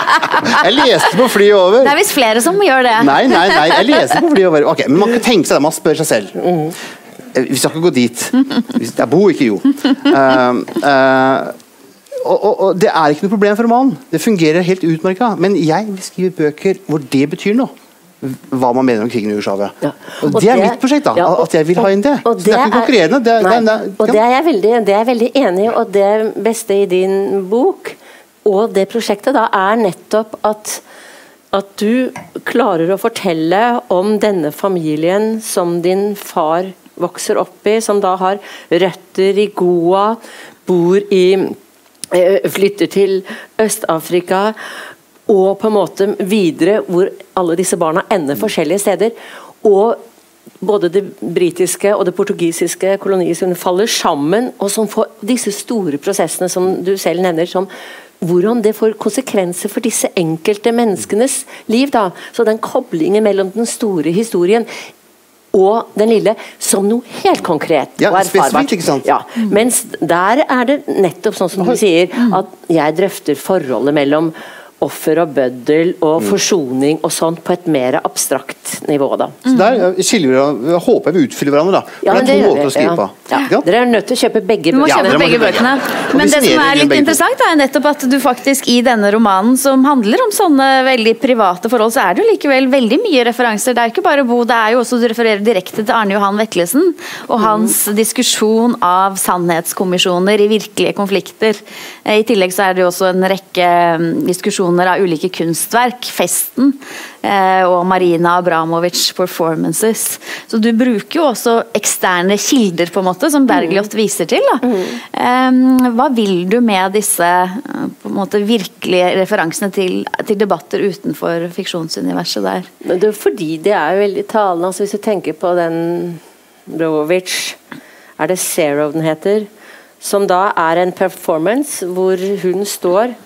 [SPEAKER 3] (laughs)
[SPEAKER 2] jeg leste på flyet over.
[SPEAKER 1] Det er visst flere som gjør det.
[SPEAKER 2] Nei, nei, nei, jeg leste på flyet over. Ok, Men man kan tenke seg det, man spør seg selv. Mm. Vi skal ikke gå dit. Jeg bor ikke jo. Uh, og, og, og, Det er ikke noe problem for romanen. Det fungerer helt utmerka. Men jeg vil skrive bøker hvor det betyr noe. Hva man mener om krigen i Jugoslavia. Ja. Og, og, det er mitt prosjekt. da, ja, At jeg vil ha inn det. Så det er ikke konkurrerende. Det,
[SPEAKER 3] nei, det, det, og det er, jeg veldig, det er jeg veldig enig i. Og det beste i din bok og det prosjektet da er nettopp at at du klarer å fortelle om denne familien som din far vokser opp i, som da har røtter i Goa, bor i flytter til Øst-Afrika og på en måte videre, hvor alle disse barna ender forskjellige steder. Og både det britiske og det portugisiske koloniet faller sammen, og som får disse store prosessene som du selv nevner, som hvordan det får konsekvenser for disse enkelte menneskenes liv. da. Så den koblingen mellom den store historien og den lille som noe helt konkret
[SPEAKER 2] ja, og erfarbart.
[SPEAKER 3] Ja, mens der er det nettopp sånn som du sier, at jeg drøfter forholdet mellom offer og bøddel og mm. forsoning og sånt på et mer abstrakt nivå. da.
[SPEAKER 2] Så Der eh, skiller vi, jeg håper jeg vi utfyller hverandre. da.
[SPEAKER 3] Ja, det er to måter å skrive på. Ja. Dere er nødt til å kjøpe begge
[SPEAKER 1] bøkene. Kjøpe begge bøkene. Men det som er litt interessant, er nettopp at du faktisk i denne romanen, som handler om sånne veldig private forhold, så er det jo likevel veldig mye referanser. Det er ikke bare Bo, det er jo også du refererer direkte til Arne Johan Veklesen og hans mm. diskusjon av sannhetskommisjoner i virkelige konflikter. Eh, I tillegg så er det jo også en rekke mm, diskusjoner produksjoner av ulike kunstverk. 'Festen' eh, og Marina Abramovic performances. Så du bruker jo også eksterne kilder, på en måte, som Bergljot mm. viser til. Mm. hva vil du med disse eh, måte, virkelige referansene til, til debatter utenfor fiksjonsuniverset der?
[SPEAKER 3] Det er fordi det er jo veldig talende. Altså, hvis du tenker på den Brovic Er det Zero den heter? Som da er en performance hvor hun står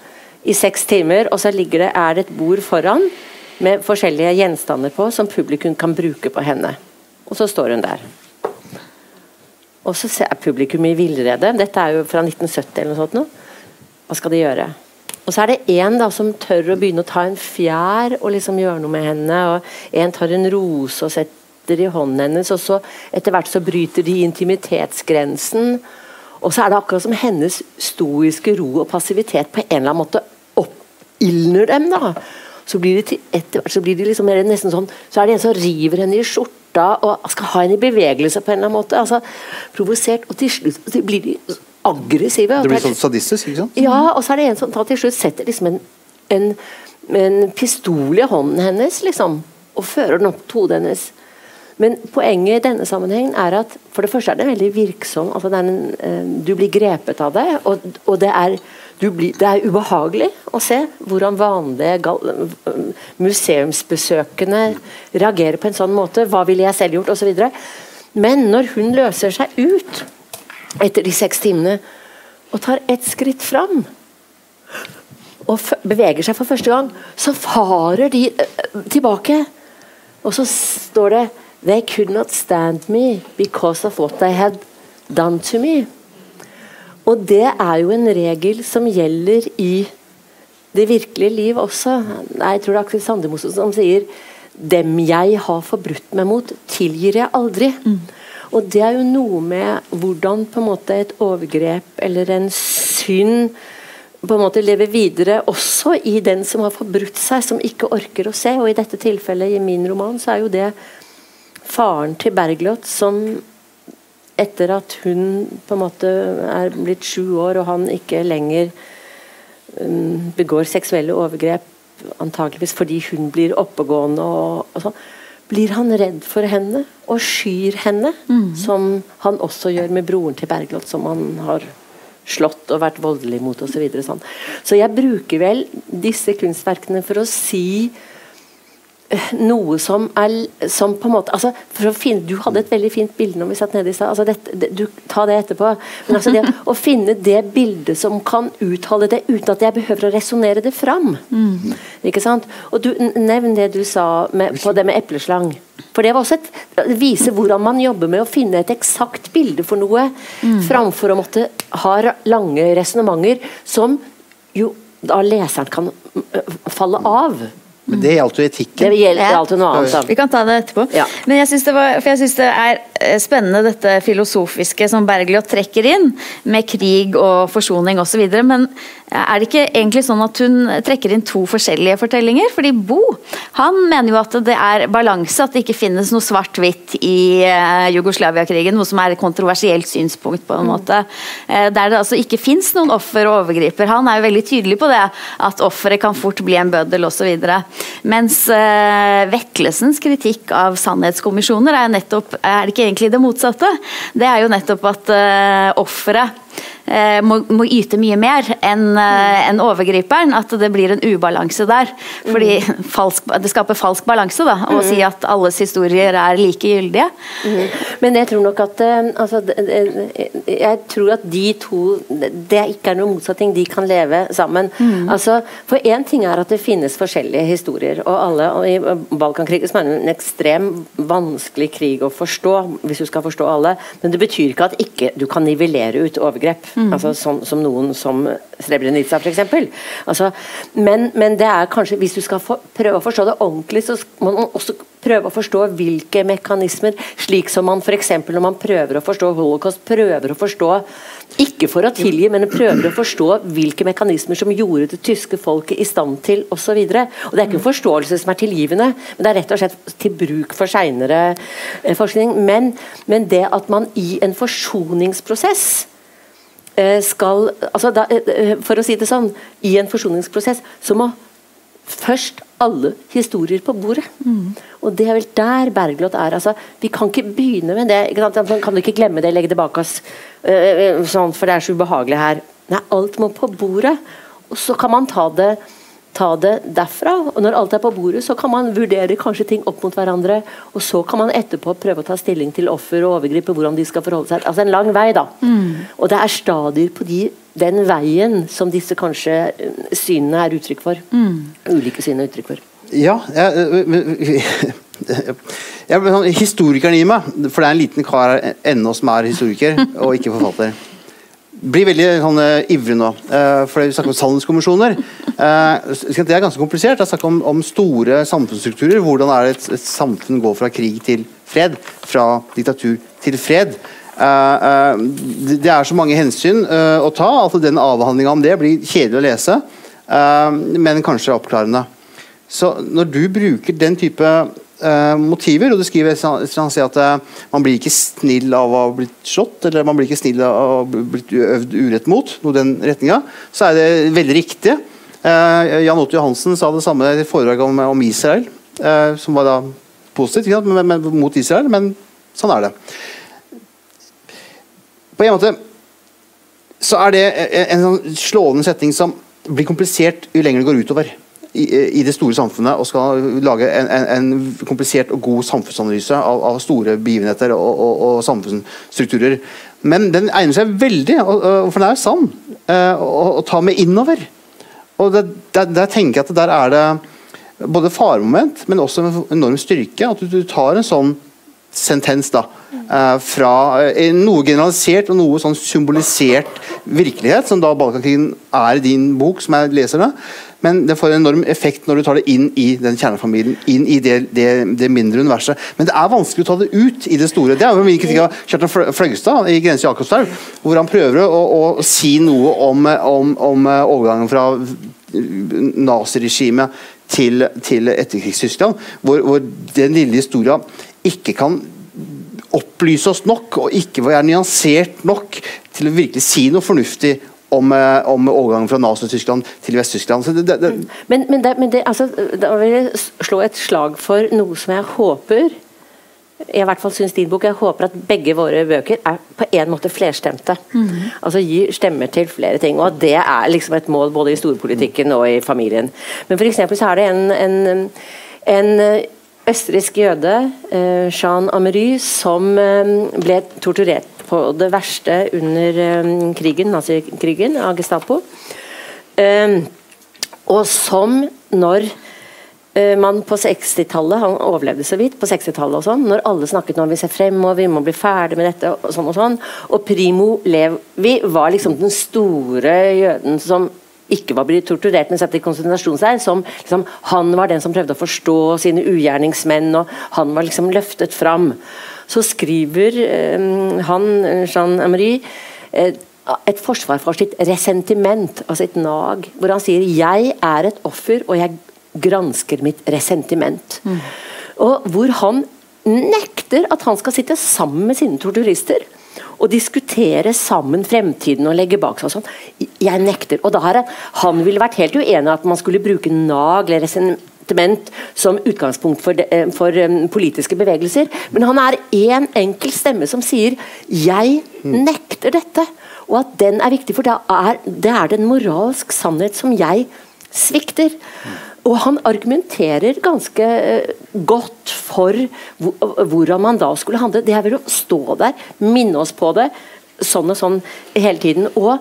[SPEAKER 3] i seks timer, og så ligger det, er det et bord foran med forskjellige gjenstander på som publikum kan bruke på henne. Og så står hun der. Og så er publikum i villrede. Dette er jo fra 1970 eller noe sånt. Nå. Hva skal de gjøre? Og så er det en som tør å begynne å ta en fjær og liksom gjøre noe med henne. og En tar en rose og setter i hånden hennes, og så etter hvert så bryter de intimitetsgrensen. Og så er det akkurat som hennes stoiske ro og passivitet på en eller annen måte ildner dem, da. Så blir det til, etter hvert så blir de liksom nesten sånn Så er det en som river henne i skjorta og skal ha henne i bevegelse på en eller annen måte. altså Provosert. Og til slutt blir de aggressive.
[SPEAKER 2] Det blir sånn sadistisk, ikke sant?
[SPEAKER 3] Ja, og så er det en som til slutt setter liksom en, en, en pistol i hånden hennes, liksom. Og fører den opp til hodet hennes. Men poenget i denne sammenhengen er at for det første er det veldig virksom. altså en, uh, Du blir grepet av det, og, og det er blir, det er ubehagelig å se hvordan vanlige museumsbesøkende reagerer på en sånn måte. Hva ville jeg selv gjort? Osv. Men når hun løser seg ut etter de seks timene og tar ett skritt fram og beveger seg for første gang, så farer de uh, tilbake. Og så står det They could not stand me because of what they had done to me. Og det er jo en regel som gjelder i det virkelige liv også. Jeg tror det er Aksel Sandemose som sier 'Dem jeg har forbrutt meg mot, tilgir jeg aldri'. Mm. Og det er jo noe med hvordan på en måte et overgrep eller en synd på en måte lever videre også i den som har forbrutt seg, som ikke orker å se. Og i dette tilfellet, i min roman, så er jo det faren til Bergljot som etter at hun på en måte er blitt sju år og han ikke lenger um, begår seksuelle overgrep antageligvis fordi hun blir oppegående og, og sånn, blir han redd for henne og skyr henne, mm. som han også gjør med broren til Bergljot, som han har slått og vært voldelig mot osv. Så, videre, sånn. så jeg bruker vel disse kunstverkene for å si noe som er som på en måte altså, finne, Du hadde et veldig fint bilde når vi satt nede i stad. Altså det, du, ta det etterpå. Men altså det, å finne det bildet som kan uttale det uten at jeg behøver å resonnere det fram. Mm. Ikke sant? Og du, Nevn det du sa med, på det med epleslang. For Det var også et, det viser hvordan man jobber med å finne et eksakt bilde for noe, mm. framfor å måtte ha lange resonnementer som jo da leseren kan falle av.
[SPEAKER 2] Men det gjaldt jo etikken.
[SPEAKER 3] Det gjelder alltid noe annet.
[SPEAKER 1] Vi kan ta det etterpå. Ja. Men jeg syns det, det, er eh, spennende dette filosofiske som Bergljot trekker inn, med krig og forsoning osv. Men er det ikke egentlig sånn at hun trekker inn to forskjellige fortellinger? Fordi Bo han mener jo at det er balanse, at det ikke finnes noe svart-hvitt i uh, Jugoslavia-krigen. Noe som er et kontroversielt synspunkt, på en mm. måte. Uh, der det altså ikke fins noen offer og overgriper. Han er jo veldig tydelig på det, at offeret kan fort bli en bøddel osv. Mens uh, Vetlesens kritikk av sannhetskommisjoner er nettopp Er det ikke egentlig det motsatte? Det er jo nettopp at offeret Eh, må, må, yte mye mer enn eh, en overgriperen. At det blir en ubalanse der. Fordi mm. falsk, Det skaper falsk balanse da, å mm. si at alles historier er like gyldige.
[SPEAKER 3] Mm. Men jeg tror nok at eh, altså, Jeg tror at de to Det ikke er noen motsetning. De kan leve sammen. Mm. Altså, for én ting er at det finnes forskjellige historier. Og alle og i Balkankrigen som er en ekstrem vanskelig krig å forstå, hvis du skal forstå alle. Men det betyr ikke at ikke du kan nivellere ut overgrep. Mm. Altså, som, som, noen som Srebrenica, f.eks. Altså, men, men det er kanskje, hvis du skal for, prøve å forstå det ordentlig, så må man også prøve å forstå hvilke mekanismer, slik som man f.eks. når man prøver å forstå holocaust, prøver å forstå ikke for å tilgi, men prøver å forstå hvilke mekanismer som gjorde det tyske folket i stand til osv. Det er ikke en forståelse som er tilgivende, men det er rett og slett til bruk for seinere eh, forskning. Men, men det at man i en forsoningsprosess skal altså da, eh, eh, For å si det sånn, i en forsoningsprosess så må først alle historier på bordet. Mm. Og det er vel der Bergljot er. altså Vi kan ikke begynne med det. Man kan ikke glemme det, legge det bak oss, sånn, for det er så ubehagelig her. Nei, alt må på bordet. Og så kan man ta det ta det derfra. og Når alt er på bordet, så kan man vurdere kanskje ting opp mot hverandre. Og så kan man etterpå prøve å ta stilling til offer og overgripe, hvordan de skal forholde seg. Altså en lang vei, da. Mm. Og det er stadier på de, den veien som disse kanskje eh, synene er uttrykk for. Mm. Ulike syn er uttrykk for.
[SPEAKER 2] Ja, jeg, (laughs) jeg, sånn, Historikeren i meg, for det er en liten kar ennå som er historiker og ikke forfatter blir veldig sånn, uh, ivrig nå. Uh, for Vi snakker om sannhetskommisjoner. Uh, det er ganske komplisert. Det er snakk om, om, store samfunnsstrukturer. Hvordan er det et, et, samfunn går fra krig til fred? Fra diktatur til fred? Det, det er så mange hensyn å ta at den avhandlinga om det blir kjedelig å lese, men kanskje oppklarende. Så når du bruker den type motiver. og du skriver at uh, man blir ikke snill av å ha blitt slått, eller man blir ikke snill av å ha blitt øvd urett mot, noe den retninga, så er det veldig riktig. Uh, Jan Otto Johansen sa det samme i foredraget om, om Israel, som var da positivt men, men, mot Israel, men sånn er det. På en måte så er det en, en sånn slående setning som blir komplisert jo lenger det går utover i, i, det store samfunnet og skal lage en, en, en komplisert og god samfunnsanalyse av, av store begivenheter og, og, og, samfunnsstrukturer. Men den egner seg veldig, og, for den er jo sann, eh, å, ta med innover. Og det, der, der, tenker jeg at der er det både faremoment, men også en enorm styrke. At du, du tar en sånn sentens da, eh, fra eh, noe generalisert og noe sånn symbolisert virkelighet, som da Balkankrigen er i din bok, som jeg leser det. Men det får en enorm effekt når du tar det inn i den kjernefamilien, inn i det, det, det, mindre universet. Men det er vanskelig å ta det ut i det store. Det er jo min kritikk av Kjartan Fløgstad i 'Grense Jakobselv', hvor han prøver å, å, si noe om, om, om eh, overgangen fra naziregimet til, til etterkrigstyskland, hvor, hvor den lille historia ikke kan opplyse oss nok, og ikke være nyansert nok til å virkelig si noe fornuftig om, eh, om overgangen fra Nazi-Tyskland til Vest-Tyskland.
[SPEAKER 3] Men, men, det, men det, altså, da vil jeg slå et slag for noe som jeg håper jeg i hvert fall synes din bok, jeg håper at begge våre bøker er på en måte flerstemte. Altså gir stemmer til flere ting. Og at det er liksom et mål både i storpolitikken og i familien. Men for eksempel så er det en, en, en eh, østerriksk jøde, eh, Jean Amery, som ble torturert på det verste under eh, krigen, nazikrigen av Gestapo. Eh, og som når eh, man på 60-tallet Han overlevde så vidt på 60-tallet og sånn. Når alle snakket om vi ser fremover, vi må bli ferdig med dette og sånn og sånn. Og Primo Levi var liksom den store jøden som ikke var blitt torturert, men satt i konsentrasjonsleir. Som liksom, han var den som prøvde å forstå sine ugjerningsmenn, og han var liksom løftet fram. Så skriver eh, han, Jean Amery, eh, et forsvar for sitt resentiment, altså et nag, hvor han sier 'jeg er et offer, og jeg gransker mitt resentiment'. Og hvor han nekter at han skal sitte sammen med sine torturister og diskutere sammen fremtiden og legge bak seg og sånn. Jeg nekter. Og da har han, han ville vært helt uenig i at man skulle bruke nag eller resentiment som utgangspunkt for, de, eh, for um, politiske bevegelser, men han er én en enkel stemme som sier 'jeg nekter dette'. Og at den er viktig, for det er, det er den moralsk sannhet som jeg svikter. Og han argumenterer ganske eh, godt for hvordan man da skulle handle. Det er vel å stå der, minne oss på det, sånn og sånn hele tiden. Og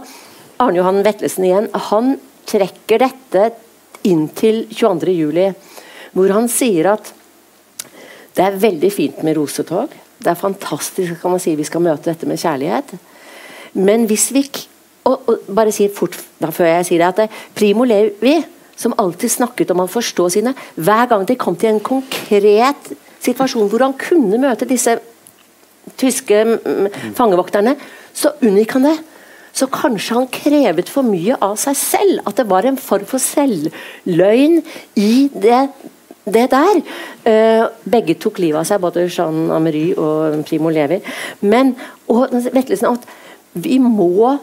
[SPEAKER 3] Arne Johan Vetlesen igjen, han trekker dette inn til 22. juli, hvor han sier at det er veldig fint med rosetog. Det er fantastisk kan man si vi skal møte dette med kjærlighet. Men hvis vi og, og bare si fort da før jeg sier det, at det, Primo Levi, som alltid snakket om å forstå sine Hver gang de kom til en konkret situasjon hvor han kunne møte disse tyske mm, fangevokterne, så unngikk han det. Så kanskje han krevet for mye av seg selv. At det var en form for selvløgn i det, det der. Eh, begge tok livet av seg, både Jean Amery og Primo Levi. Men og Vetlesen, at vi må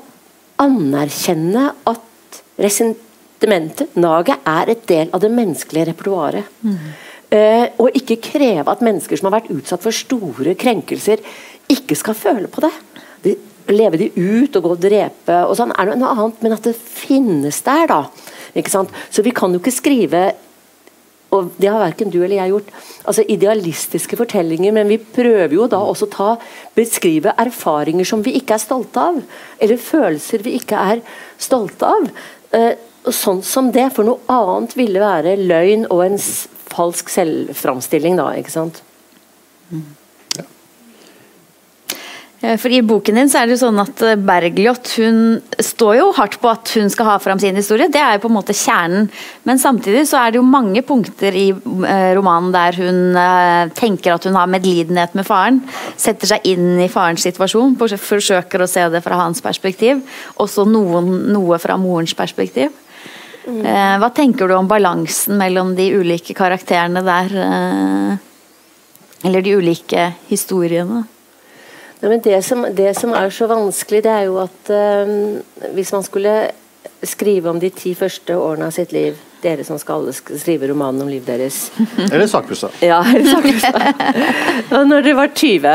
[SPEAKER 3] anerkjenne at resentimentet, naget, er et del av det menneskelige repertoaret. Eh, og ikke kreve at mennesker som har vært utsatt for store krenkelser, ikke skal føle på det. De, leve de ut og gå og drepe og sånn, er noe annet, men at det finnes der, da. Ikke sant? Så vi kan jo ikke skrive og det har verken du eller jeg gjort. altså Idealistiske fortellinger, men vi prøver jo da også ta beskrive erfaringer som vi ikke er stolte av. Eller følelser vi ikke er stolte av. Eh, sånn som det, for noe annet ville være løgn og en falsk selvframstilling, da. ikke sant?
[SPEAKER 1] Eh, For I boken din så er det jo sånn at eh, Bergljot hun står jo hardt på at hun skal ha fram sin historie. Det er jo på en måte kjernen. Men samtidig så er det jo mange punkter i eh, romanen der hun eh, tenker at hun har medlidenhet med faren. Setter seg inn i farens situasjon, forsøker å se det fra hans perspektiv. Også noen, noe fra morens perspektiv. Eh, Hva tenker du om balansen mellom de ulike karakterene der? eh, Eller de ulike historiene?
[SPEAKER 3] Nei, men det, som, det som er så vanskelig, det er jo at uh, hvis man skulle skrive om de ti første årene av sitt liv Dere som skal sk- skrive romanen om livet deres. (laughs)
[SPEAKER 2] Eller sakprosa.
[SPEAKER 3] Ja, (laughs) eller sakprosa. Når dere var 20,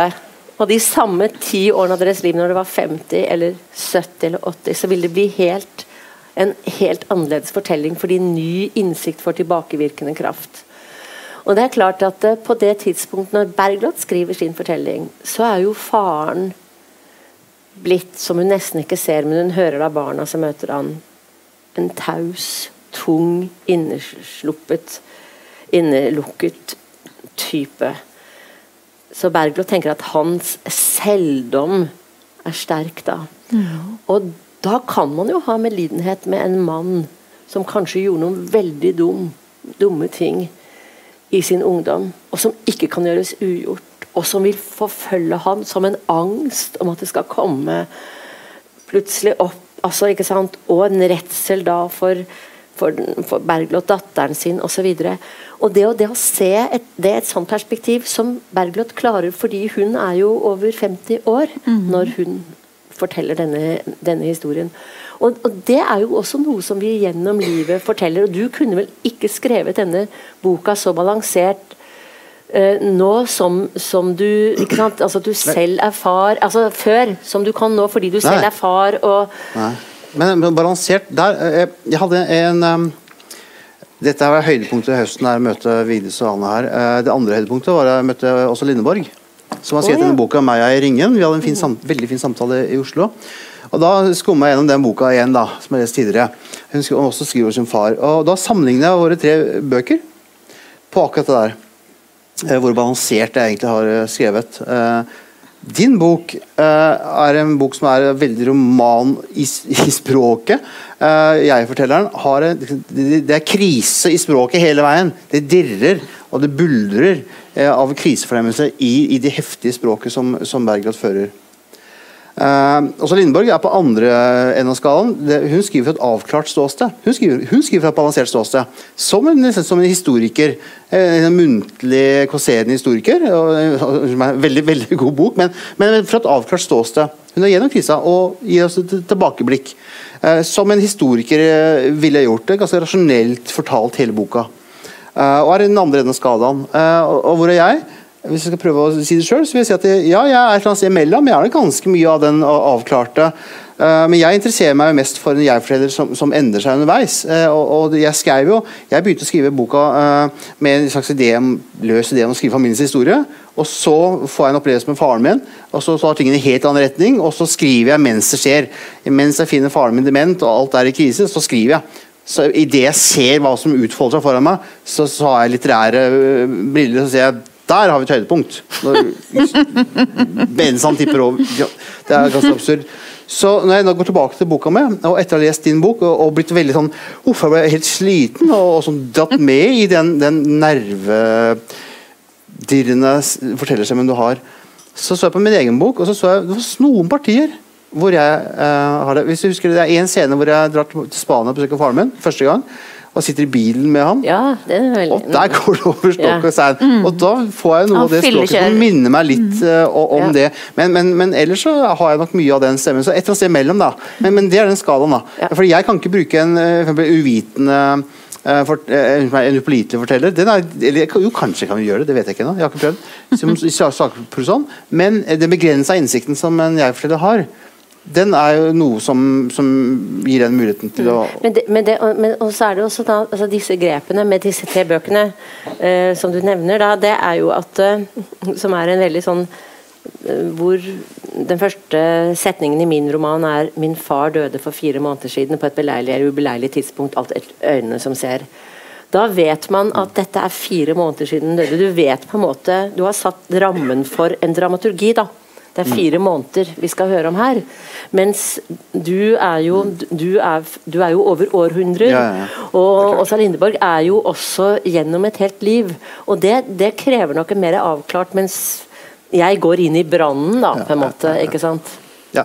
[SPEAKER 3] og de samme ti årene av deres liv når dere var 50 eller 70 eller 80, så vil det bli helt, en helt annerledes fortelling fordi ny innsikt får tilbakevirkende kraft. Og det er klart at eh, På det tidspunktet når Bergljot skriver sin fortelling, så er jo faren blitt, som hun nesten ikke ser, men hun hører av barna som møter han, en taus, tung, innesluppet, innelukket type. Så Bergljot tenker at hans selvdom er sterk da. Og da kan man jo ha medlidenhet med en mann som kanskje gjorde noen veldig dum, dumme ting i sin ungdom, og som ikke kan gjøres ugjort. Og som vil forfølge han som en angst om at det skal komme plutselig opp. altså ikke sant, Og en redsel da for, for, for Bergljot, datteren sin osv. Og det, og det å se et, det er et sånt perspektiv som Bergljot klarer, fordi hun er jo over 50 år når hun forteller denne, denne historien. Og, og, Det er jo også noe som vi gjennom livet forteller. og Du kunne vel ikke skrevet denne boka så balansert eh, nå som, som du ikke sant? Altså du selv er far altså Før, som du kan nå fordi du selv er far. og
[SPEAKER 2] Nei. Men, balansert der eh, Jeg, jeg hadde en um, Dette var høydepunktet i høsten, her møte Vigdis og Anne her. Uh, det andre høydepunktet var jeg møtte også Lindeborg, som har skrevet oh, ja. denne boka 'Meg er i ringen'. Vi hadde en fin, veldig fin samtale i Oslo. Og Da skumma jeg gjennom den boka igjen, da, som jeg leste tidligere. Hun også skriver sin far. Og Da sammenligner jeg våre tre bøker på akkurat det der. Eh, hvor balansert jeg egentlig har eh, skrevet. Eh, din bok er en bok som er veldig roman i, (laughs) språket. Jeg-fortelleren har en, Det er krise i språket hele veien. Det dirrer og det buldrer av krisefornemmelse i, i det heftige språket som, som Bergljot fører. Uh, også Lindborg er på andre enden av skalaen. Hun skriver fra et avklart ståsted. Hun skriver, hun skriver fra et balansert ståsted. Som en, som en historiker. En, en muntlig kåserende historiker. Og, en veldig, veldig god bok, men, men, fra et avklart ståsted. Hun er gjennom krisa og gir oss et tilbakeblikk. Uh, som en historiker eh, ville gjort det. Ganske rasjonelt fortalt hele boka. Uh, og er i den andre enden av skalaen. og hvor er jeg? Hvis jeg skal prøve å si det så vil jeg si at jeg, ja, jeg er et eller annet sted imellom. Jeg er ganske mye av den avklarte. Uh, men jeg interesserer meg jo mest for en jeg-forteller som, som, endrer seg underveis. Uh, og, og, jeg skrev jo Jeg begynte å skrive boka uh, med en slags idé løs idé om å skrive familiens historie. Og så får jeg en opplevelse med faren min, og så tar tingene i helt annen retning. Og så skriver jeg mens det skjer. Mens jeg finner faren min dement og alt er i krise, så skriver jeg. Så Idet jeg ser hva som utfolder seg foran meg, så, så har jeg litterære briller. Så ser jeg der har vi et høydepunkt. Når (laughs) han tipper over. Det er ganske absurd. Så når jeg nå går tilbake til boka mi, og etter å ha lest din bok og, og blitt veldig sånn Uff, jeg ble helt sliten og, og sånn dratt med i den, den nervedirrende fortellerstemmen du har, så så jeg på min egen bok, og så så jeg det var noen partier hvor jeg uh, har det. Hvis du husker Det er én scene hvor jeg drar til Spania og besøker faren min første gang og sitter i bilen med han.
[SPEAKER 3] Ja, det er veldig...
[SPEAKER 2] Og der går det over stokk og stein. Mm. Og da får jeg noe av det språket som minner meg litt uh, om ja. det. Men, men, men, ellers så har jeg nok mye av den stemmen. Så et eller annet sted mellom, da. Men, men det er den skalaen, da. Ja. Fordi jeg kan ikke bruke en uh, uvitende uh, for, en upålitelig forteller. Er, eller, jo, kanskje kan vi gjøre det, det vet jeg ikke ennå. Jeg har ikke prøvd. Som, men den begrensa innsikten som en jeg-forteller har, den er jo noe som, som gir den muligheten til å
[SPEAKER 3] Men, det, men, det, men så er det også da, altså disse grepene med disse tre bøkene eh, som du nevner, da, det er jo at eh, Som er en veldig sånn eh, hvor den første setningen i min roman er 'Min far døde for fire måneder siden på et beleilig eller ubeleilig tidspunkt'. Alt øynene som ser. Da vet man at dette er fire måneder siden døde. Du vet på en måte Du har satt rammen for en dramaturgi. da det er fire måneder vi skal høre om her. Mens du er jo, du er, du er jo over århundrer. Ja, ja. Og Åsa Lindeborg er jo også gjennom et helt liv. Og det, det krever noe mer avklart, mens jeg går inn i brannen, da, på en måte. Ikke sant?
[SPEAKER 2] Ja.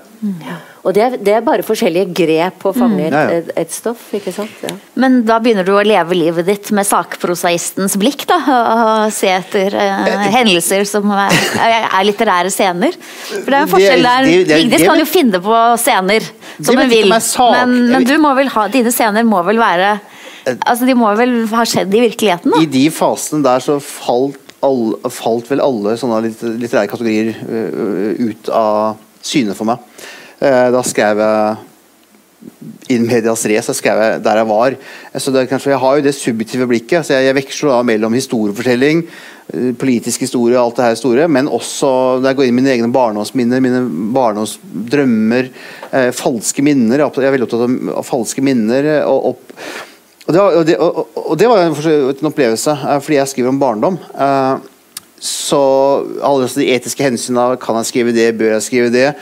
[SPEAKER 3] Og det er, det er, bare forskjellige grep på å fange mm. et, et, stoff. ikke sant? Ja.
[SPEAKER 1] Men da begynner du å leve livet ditt med sakprosaistens blikk, da? Og se etter uh, hendelser som er, er, litterære scener. For det er en forskjell der. Vigdis kan jo finne på scener som hun vil, men, men, du må vel ha, dine scener må vel være Altså, De må vel ha skjedd i virkeligheten? da?
[SPEAKER 2] I de fasene der så falt, all, falt vel alle sånne litterære kategorier uh, ut av syne for meg. Eh, da skrev jeg in medias skrev jeg der jeg var. Så det, kanskje, jeg har jo det subjektive blikket. så Jeg, jeg veksler da mellom historiefortelling, eh, politisk historie og alt det her store, men også når jeg går inn i mine egne barndomsminner, mine barndomsdrømmer, eh, falske minner. Jeg er veldig opptatt av, falske minner. og, og, og, det, var, og, det, det, var, en opplevelse, eh, fordi jeg skriver om barndom. Eh, så alle de etiske hensynene, kan jeg skrive det, bør jeg skrive det?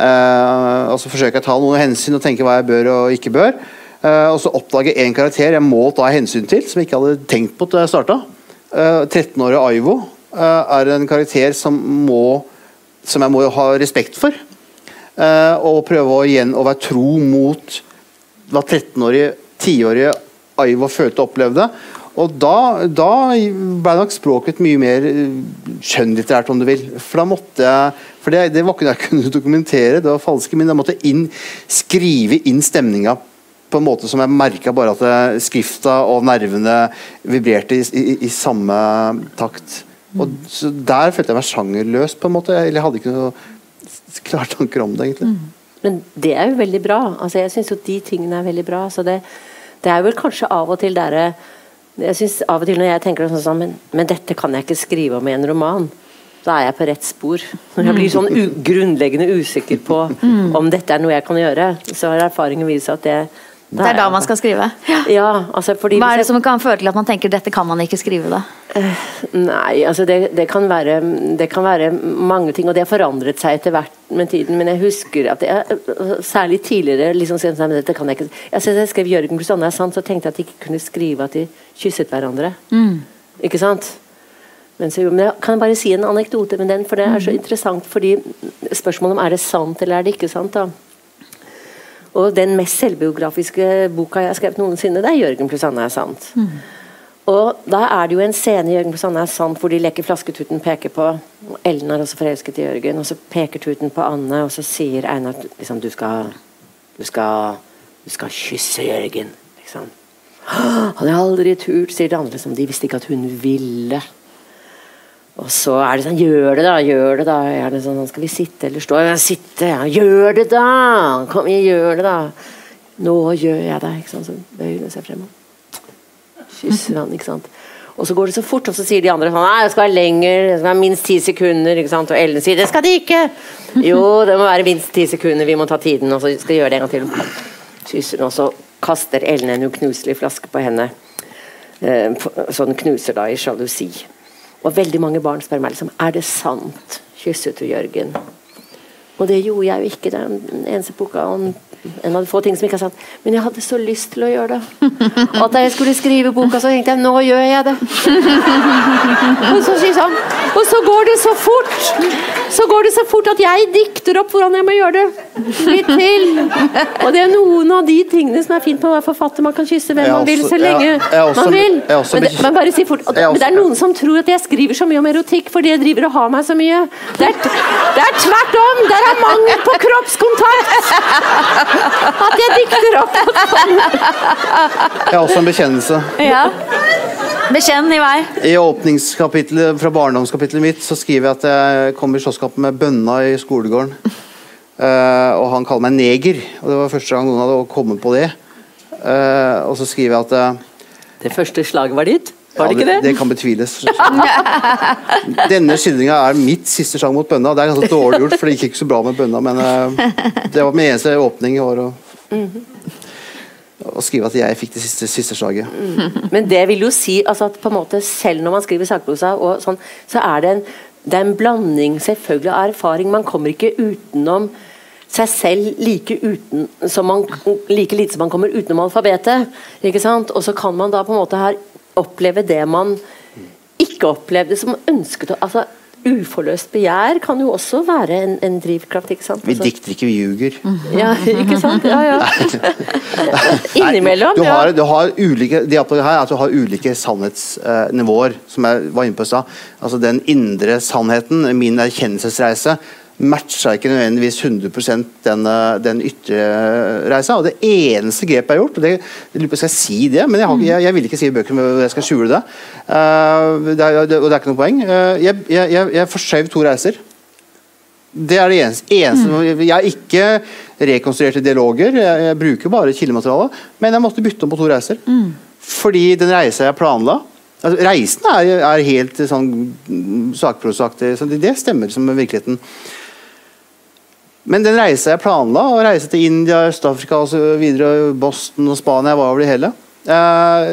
[SPEAKER 2] Uh, og så forsøker jeg å ta noen hensyn og tenke hva jeg bør og ikke bør. Uh, og så oppdager jeg en karakter jeg må ta hensyn til, som jeg ikke hadde tenkt på da jeg starta. Uh, 13-årige Aivo er en karakter som, må, som jeg må ha respekt for. og prøve å, igjen, å være tro mot hva 13-årige, 10-årige Aivo følte og opplevde. Og da, da ble nok språket mye mer skjønnlitterært, om du vil. For da måtte jeg For det, det var ikke noe jeg kunne dokumentere, det var falske minner. Jeg måtte inn, skrive inn stemninga på en måte som jeg merka bare at eh, skrifta og nervene vibrerte i, i, i samme takt. Og Der følte jeg meg sjangerløs, på en måte. Eller jeg hadde ikke noe klare tanker om det, egentlig.
[SPEAKER 3] Men det er jo veldig bra. Altså, jeg syns jo de tingene er veldig bra. Så det, det er vel kanskje av og til der Jeg synes av og til når jeg tenker sånn men, men dette kan jeg ikke skrive om i en roman. Da er jeg på rett spor. Når jeg blir sånn grunnleggende usikker på om dette er noe jeg kan gjøre, så har erfaringen vist at det
[SPEAKER 1] det er da man skal skrive?
[SPEAKER 3] Ja, altså fordi
[SPEAKER 1] Hva er det som kan føre til at man tenker dette kan man ikke skrive, da?
[SPEAKER 3] Uh, nei, altså det, det, kan være, det, kan være, mange ting, og det har forandret seg etter hvert med tiden. Men jeg husker at jeg, særlig tidligere liksom, dette kan jeg ikke altså, jeg skrev 'Jørgen pluss Anne er sant', så tenkte jeg at de ikke kunne skrive at de kysset hverandre. Mm. Ikke sant? Men, jeg kan bare si en anekdote med den, for det er så mm. interessant. fordi Spørsmålet om er det sant eller er det ikke sant. da og den mest selvbiografiske boka jeg har skrevet noensinne, det er 'Jørgen pluss Anne er sant'. Mm. Og Da er det jo en scene i 'Jørgen pluss Anne er sant' hvor de leker flasketuten peker på Ellen er også forelsket i Jørgen, og så peker tuten på Anne, og så sier Einar liksom, du skal, du skal, du skal kysse Jørgen. Liksom. (gasps) Hadde aldri turt, sier de andre. Liksom. De visste ikke at hun ville. Og så er det sånn Gjør det, da! Gjør det, da! Er det sånn, Skal vi sitte eller stå? Ja, sitte! Ja. Gjør det, da! Kom igjen, gjør det, da! Nå gjør jeg det! Ikke sant? Så bøyer hun seg fremover. kysser han. ikke sant? Og så går det så fort, og så sier de andre sånn Nei, det skal være lenger, det skal være minst ti sekunder. ikke sant? Og Ellen sier det skal det ikke! Jo, det må være minst ti sekunder, vi må ta tiden, og så skal jeg gjøre det en gang til. Kysser og så kaster Ellen en uknuselig flaske på henne. Eh, så den knuser da i sjalusi. Og veldig mange barn spør meg liksom, er det sant. Kysset du Jørgen? Og det gjorde jeg jo ikke. Den eneste boka om en av de få ting som ikke er sant. Men jeg hadde så lyst til å gjøre det. Og at da jeg skulle skrive boka, så tenkte jeg nå gjør jeg det. (laughs) Og så, han, og så går det så fort Så går det så fort at jeg dikter opp hvordan jeg må gjøre det. Litt til. Og det er noen av de tingene som er fint på å være forfatter. Man kan kysse hvem man vil så lenge man vil. Men, det, men, bare si fort. men det er noen som tror at jeg skriver så mye om erotikk fordi jeg driver og har meg så mye. Det er, det er tvert om! Det er mangel på kroppskontakt! (laughs) At jeg dikter opp
[SPEAKER 2] Jeg har også en bekjennelse.
[SPEAKER 1] Ja. Bekjenn i vei.
[SPEAKER 2] I åpningskapitlet fra barndomskapitlet mitt så skriver jeg at jeg kom i slåsskamp med bønna i skolegården. Uh, og han kaller meg neger. Og det var første gang noen hadde kommet på det. Uh, og så skriver jeg at uh,
[SPEAKER 3] Det første slaget var ditt? Var det
[SPEAKER 2] ja,
[SPEAKER 3] ikke det?
[SPEAKER 2] Det kan betviles. (laughs) Denne skildringa er mitt siste sang mot bønna. Det er ganske dårlig gjort, for det gikk ikke så bra med bønna, men uh, det var min eneste åpning i år. Og, å skrive at jeg fikk det siste, siste slaget.
[SPEAKER 3] Mm. Men det vil jo si altså, at på en måte selv når man skriver sakprosa, sånn, så er det en, det er en blanding selvfølgelig av erfaring. Man kommer ikke utenom seg selv like, uten, man, like lite som man kommer utenom alfabetet. ikke sant? Og så kan man da på en måte her oppleve det man ikke opplevde, som ønsket altså, Uforløst begjær kan jo også være en, en drivkraft. ikke sant?
[SPEAKER 2] Vi altså- dikter ikke, vi ljuger. (laughs)
[SPEAKER 3] Ja, ikke sant? Ja, ja. (laughs) Innimellom.
[SPEAKER 2] Du har, du har ulike, det her er du har ulike sannhetsnivåer, som jeg var inne på i stad. Altså den indre sannheten, min erkjennelsesreise, matcha ikke nødvendigvis 100% den, eh, den ytre reisa. Og det eneste grepet jeg har gjort, og det, jeg skal jeg si det, men jeg, har, jeg, jeg vil ikke si i bøkene hvor jeg skal skjule det. Uh, det, er, og det er ikke noe poeng. Uh, jeg, jeg, jeg forskjøv to reiser. Det er det eneste. eneste. Mm. Jeg har ikke rekonstruerte dialoger, jeg, jeg bruker bare kildemateriale. Men jeg måtte bytte om på to reiser. Mm. Fordi den reisa jeg planla altså, Reisen er, er, helt sånn sakprosaktig. Så det, det stemmer som virkeligheten. Men den reisa jeg planla, å reise til India, Øst-Afrika osv., Boston og Spania, var over det hele, eh,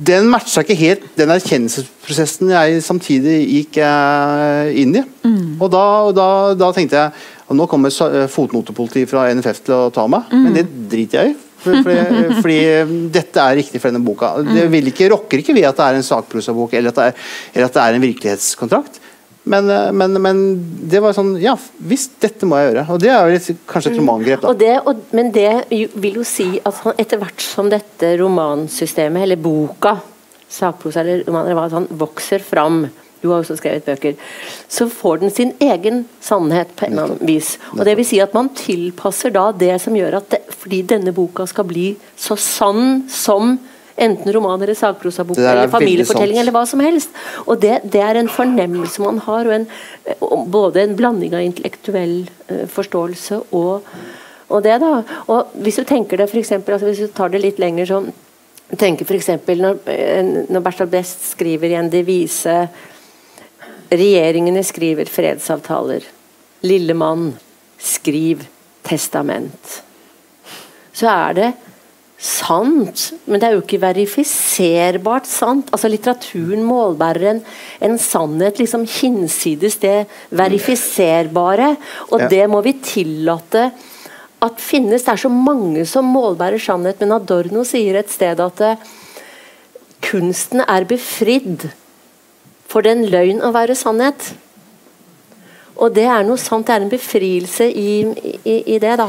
[SPEAKER 2] den matcha ikke helt den erkjennelsesprosessen jeg samtidig gikk eh, inn i. Mm. Og da, da, da, tenkte jeg at nå kommer fotnotepolitiet fra NFF til å ta meg, mm. men det driter jeg i. Fordi, fordi, (laughs) fordi, dette er riktig for denne boka. Det ikke, rokker ikke ved at det er en sakprosabok eller, eller at det er en virkelighetskontrakt. Men, eh, men, men, det var sånn Ja visst, dette må jeg gjøre. Og det er jo kanskje et romangrep, da.
[SPEAKER 3] Og det, og, men det vil jo si at etter hvert som dette romansystemet, eller boka, sakprosa eller roman, sånn, vokser fram du har også skrevet bøker, så får den sin egen sannhet på en eller annen vis. Og det vil si at man tilpasser da det som gjør at det, fordi denne boka skal bli så sann som enten roman eller sagprosabok
[SPEAKER 2] er
[SPEAKER 3] eller familiefortelling eller hva som helst. Og det, det er en fornemmelse man har, og en, både en blanding av intellektuell eh, forståelse og, og det, da. Og hvis du tenker deg for eksempel, altså Hvis du tar det litt lenger, sånn tenker f.eks. Når, eh, når Bertolt Best skriver i en devise Regjeringene skriver fredsavtaler. Lille mann, skriv testament. Så er det sant, men det er jo ikke verifiserbart sant. Altså Litteraturen målbærer en, en sannhet liksom hinsides det verifiserbare, og
[SPEAKER 2] Ja.
[SPEAKER 3] det må vi tillate at finnes. Det er så mange som målbærer sannhet, men Adorno sier et sted at eh, kunsten er befridd for den løgn å være sannhet. Og det er noe sant, det er en befrielse i, i, i det, da.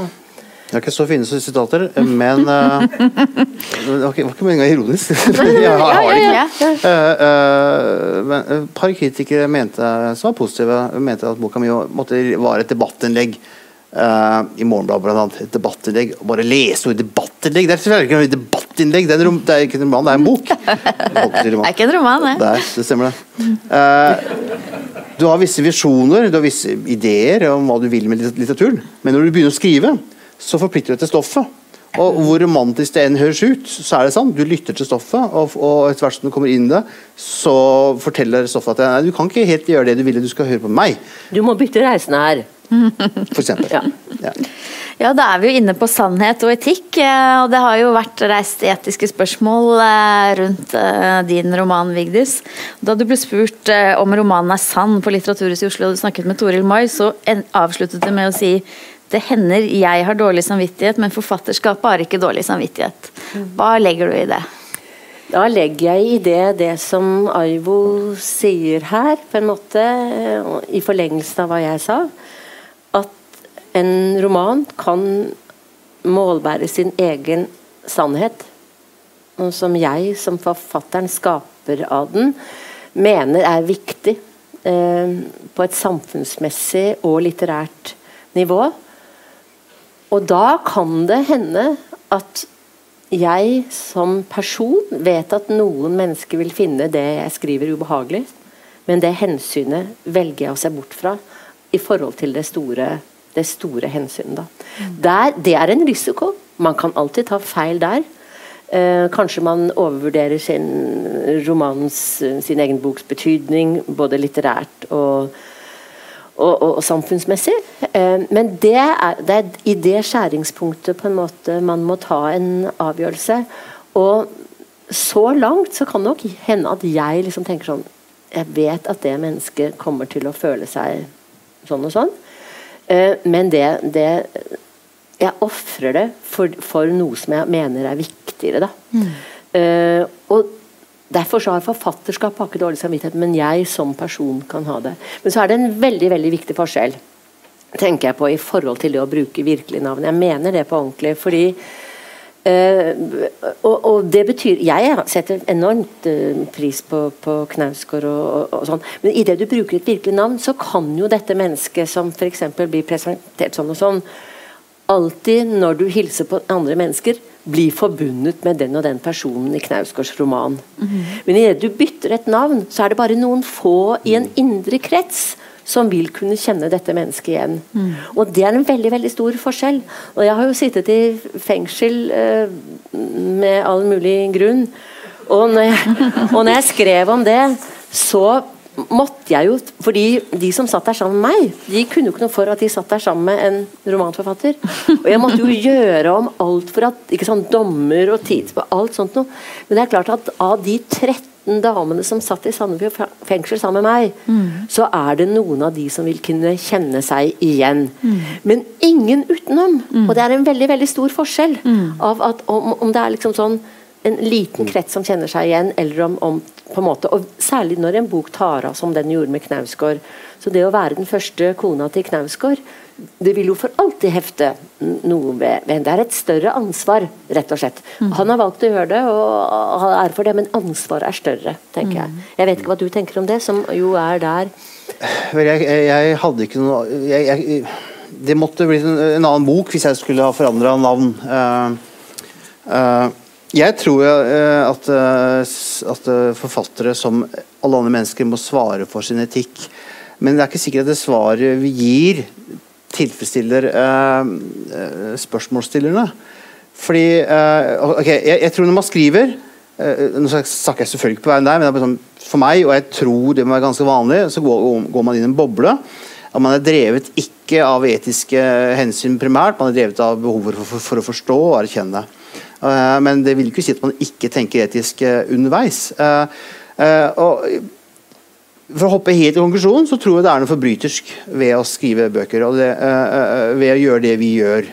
[SPEAKER 2] Jeg er ikke så fine sitater, men eh, Det var ikke, var ikke meningen ironisk. (laughs) jeg har, det ikke. Eh, men et par kritikere mente, som var positive, mente at boka mi måtte var et debattinnlegg. Uh, I Morgenbladet blant annet. Et debattinnlegg. Bare lese ordet debattinnlegg! Det er selvfølgelig ikke noe debattinnlegg, det er, rom, det er ikke en roman, det er en bok. (laughs)
[SPEAKER 1] Det er ikke en roman, det.
[SPEAKER 2] Der, det stemmer det. Uh, du har visse visjoner, du har visse ideer om hva du vil med litteraturen. Men når du begynner å skrive, så forplikter du deg til stoffet. Og hvor romantisk det enn høres ut, så er det sant. Du lytter til stoffet, og, og etter hvert som du kommer inn i det, så forteller stoffet at nei, du kan ikke helt gjøre det du ville, du skal høre på meg,
[SPEAKER 3] Du må bytte reisende her. (laughs)
[SPEAKER 2] for eksempel.
[SPEAKER 3] Ja.
[SPEAKER 2] Ja.
[SPEAKER 1] Ja, da er vi jo inne på sannhet og etikk, eh, og det har jo vært reist etiske spørsmål eh, rundt eh, din roman, Vigdis. Da du ble spurt om romanen er sann på Litteraturhuset i Oslo, og du snakket med Toril Moi, så avsluttet du med å si det hender jeg har dårlig samvittighet, men forfatterskapet har ikke dårlig samvittighet. Hva legger du i det?
[SPEAKER 3] Da legger jeg i det det som Aivo sier her, på en måte, i forlengelsen av hva jeg sa. At en roman kan målbære sin egen sannhet. Og som jeg, som forfatteren, skaper av den, mener er viktig eh, på et samfunnsmessig og litterært nivå. Og da kan det hende at jeg som person vet at noen mennesker vil finne det jeg skriver ubehagelig, men det hensynet velger jeg å se bort fra i forhold til det store, det store hensynet. Da. Der, det er en risiko. Man kan alltid ta feil der. Eh, kanskje man overvurderer sin romanens, sin egen boks betydning, både litterært og, og, og, og samfunnsmessig. Eh, men det er, det er i det skjæringspunktet på en måte man må ta en avgjørelse. Og så langt så kan det nok hende at jeg liksom tenker sånn Jeg vet at det mennesket kommer til å føle seg sånn og sånn. Eh, men det, det Jeg ofrer det for, for noe som jeg mener er viktigere, da. Eh, og Derfor har forfatterskap ikke dårlig samvittighet, men jeg som person kan ha det. Men så er det en veldig veldig viktig forskjell tenker jeg på i forhold til det å bruke virkelige navn. Jeg mener det på ordentlig. fordi Uh, og, og det betyr Jeg setter enormt uh, pris på, på Knausgård og, og, og sånn, men idet du bruker et virkelig navn, så kan jo dette mennesket som f.eks. blir presentert sånn og sånn, alltid når du hilser på andre mennesker, bli forbundet med den og den personen i Knausgårds roman. Men idet du bytter et navn, så er det bare noen få i en indre krets som vil kunne kjenne dette mennesket igjen. Og det er en veldig veldig stor forskjell. Og jeg har jo sittet i fengsel eh, med all mulig grunn. Og når, jeg, og når jeg skrev om det, så måtte jeg jo Fordi de som satt der sammen med meg, de kunne jo ikke noe for at de satt der sammen med en romanforfatter. Og jeg måtte jo (laughs) gjøre om alt for at ikke sånn dommer og tids på alt sånt noe. Men det er klart at av de 13 damene som satt i Sandefjord fengsel sammen med meg, så er det noen av de som vil kunne kjenne seg igjen. Men ingen utenom. Og det er en veldig veldig stor forskjell av at om, om det er liksom sånn en liten krets som kjenner seg igjen, eller om, om på en måte, og Særlig når en bok tar av som den gjorde med Knausgård. Så det å være den første kona til Knausgård det vil jo for alltid hefte noe ved Det er et større ansvar, rett og slett. Mm. Han har valgt å gjøre det, og har ære for det, men ansvaret er større, tenker jeg. Mm. Jeg vet ikke hva du tenker om det, som jo er der.
[SPEAKER 2] Vel, jeg, jeg, hadde ikke noe jeg, jeg, Det måtte blitt en, en, annen bok hvis jeg skulle ha forandra navn. Uh, uh, jeg tror uh, at, at, forfattere, som alle andre mennesker, må svare for sin etikk. Men det er ikke sikkert at det svaret vi gir, tilfredsstiller spørsmålsstillerne. Fordi ok, jeg, jeg, tror når man skriver Nå snakker jeg selvfølgelig på veien der, men sånn, for meg, og jeg tror det må være ganske vanlig, så går, går man inn i en boble. At man er drevet ikke av etiske hensyn primært, man er drevet av behovet for, for, for, å forstå og erkjenne. Uh, men det vil ikke si at man ikke tenker etisk uh, underveis. Uh, og for å hoppe helt i konklusjonen, så tror jeg det er noe forbrytersk ved å skrive bøker. og det, Ved å gjøre det vi gjør.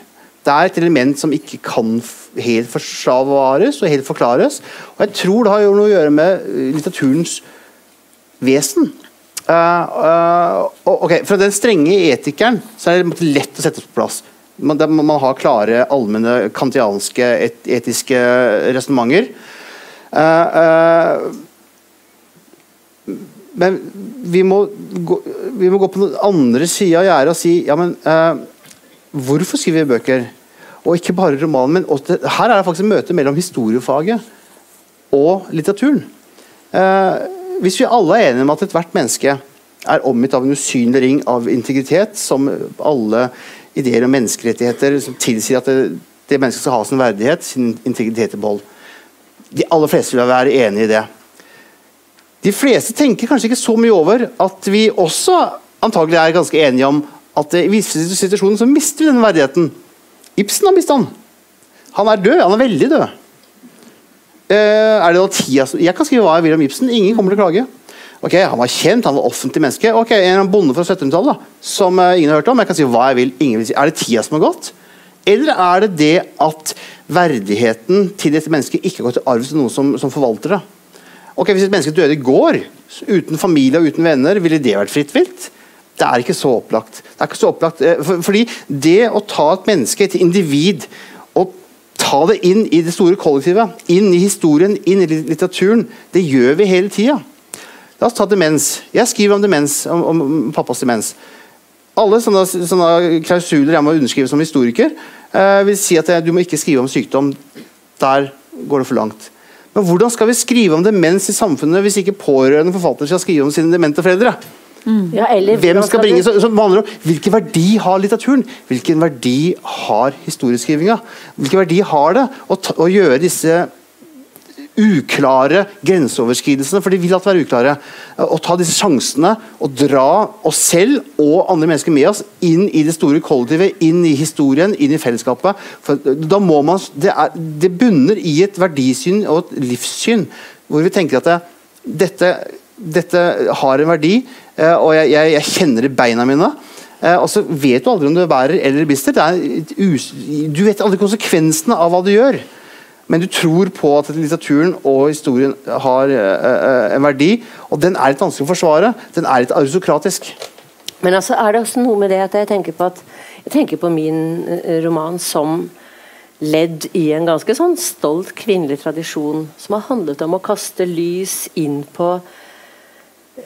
[SPEAKER 2] Det er et element som ikke kan helt forsvares og helt forklares. Og jeg tror det har noe å gjøre med litteraturens vesen. Uh, uh, okay, fra den strenge etikeren så er det lett å sette på plass. Man, man har klare, allmenne kantianske et, etiske resonnementer. Uh, men vi må, gå, vi må, gå, på den andre sida av gjerdet og si ja, men hvorfor skriver vi bøker? Og ikke bare romanen, men også, her er det faktisk et møte mellom historiefaget og litteraturen. Hvis vi alle er enige om at ethvert menneske er omgitt av en usynlig ring av integritet, som alle ideer om menneskerettigheter som tilsier at det, det mennesket skal ha sin verdighet, sin integritet i behold. De aller fleste vil være enig i det. De fleste tenker kanskje ikke så mye over at vi også antagelig er ganske enige om at i visse situasjoner så mister vi denne verdigheten. Ibsen har mistet han. Han er død. Han er veldig død. Uh, er det tida Jeg kan skrive hva jeg vil om Ibsen. Ingen kommer til å klage. Ok, Han var kjent, han var offentlig menneske. Ok, En bonde fra 1700-tallet som uh, ingen har hørt om. Jeg kan si hva jeg vil. Ingen vil si. Er det tida som har gått? Eller er det det at verdigheten til dette mennesket ikke går til arv til noen som, som forvalter det? Ok, Hvis et menneske døde i går, uten familie og uten venner, ville det vært fritt vilt? Det er ikke så opplagt. Det er ikke så opplagt eh, fordi det å ta et menneske, et individ, og ta det inn i det store kollektivet, inn i historien, inn i litteraturen, det gjør vi hele tida. La oss ta demens. Jeg skriver om demens, om, om pappas demens. Alle sånne, sånne, klausuler jeg må underskrive som historiker, eh, vil si at jeg, du må ikke skrive om sykdom. Der går det for langt. Men hvordan skal vi skrive om demens i samfunnet hvis ikke pårørende forfattere skal skrive om sine demente foreldre? Mm. Ja, Hvem skal bringe så, så om, Hvilken verdi har litteraturen? Hvilken verdi har historieskrivinga? Hvilken verdi har det å, ta, å gjøre disse uklare grenseoverskridelsene, for de vil at være uklare. Å ta disse sjansene og dra oss selv og andre mennesker med oss inn i det store kollektivet, inn i historien, inn i fellesskapet. For da må man, det, er, det bunner i et verdisyn og et livssyn hvor vi tenker at det, dette, dette har en verdi. Eh, og jeg, jeg, jeg kjenner det i beina mine. Eh, og så vet du aldri om du bærer eller bister. du vet aldri konsekvensene av hva du gjør. Men du tror på at litteraturen og historien har uh, en verdi. Og den er litt vanskelig å forsvare. Den er litt aristokratisk.
[SPEAKER 3] Men altså er det også noe med det at jeg tenker på at jeg tenker på min roman som ledd i en ganske sånn stolt kvinnelig tradisjon som har handlet om å kaste lys inn på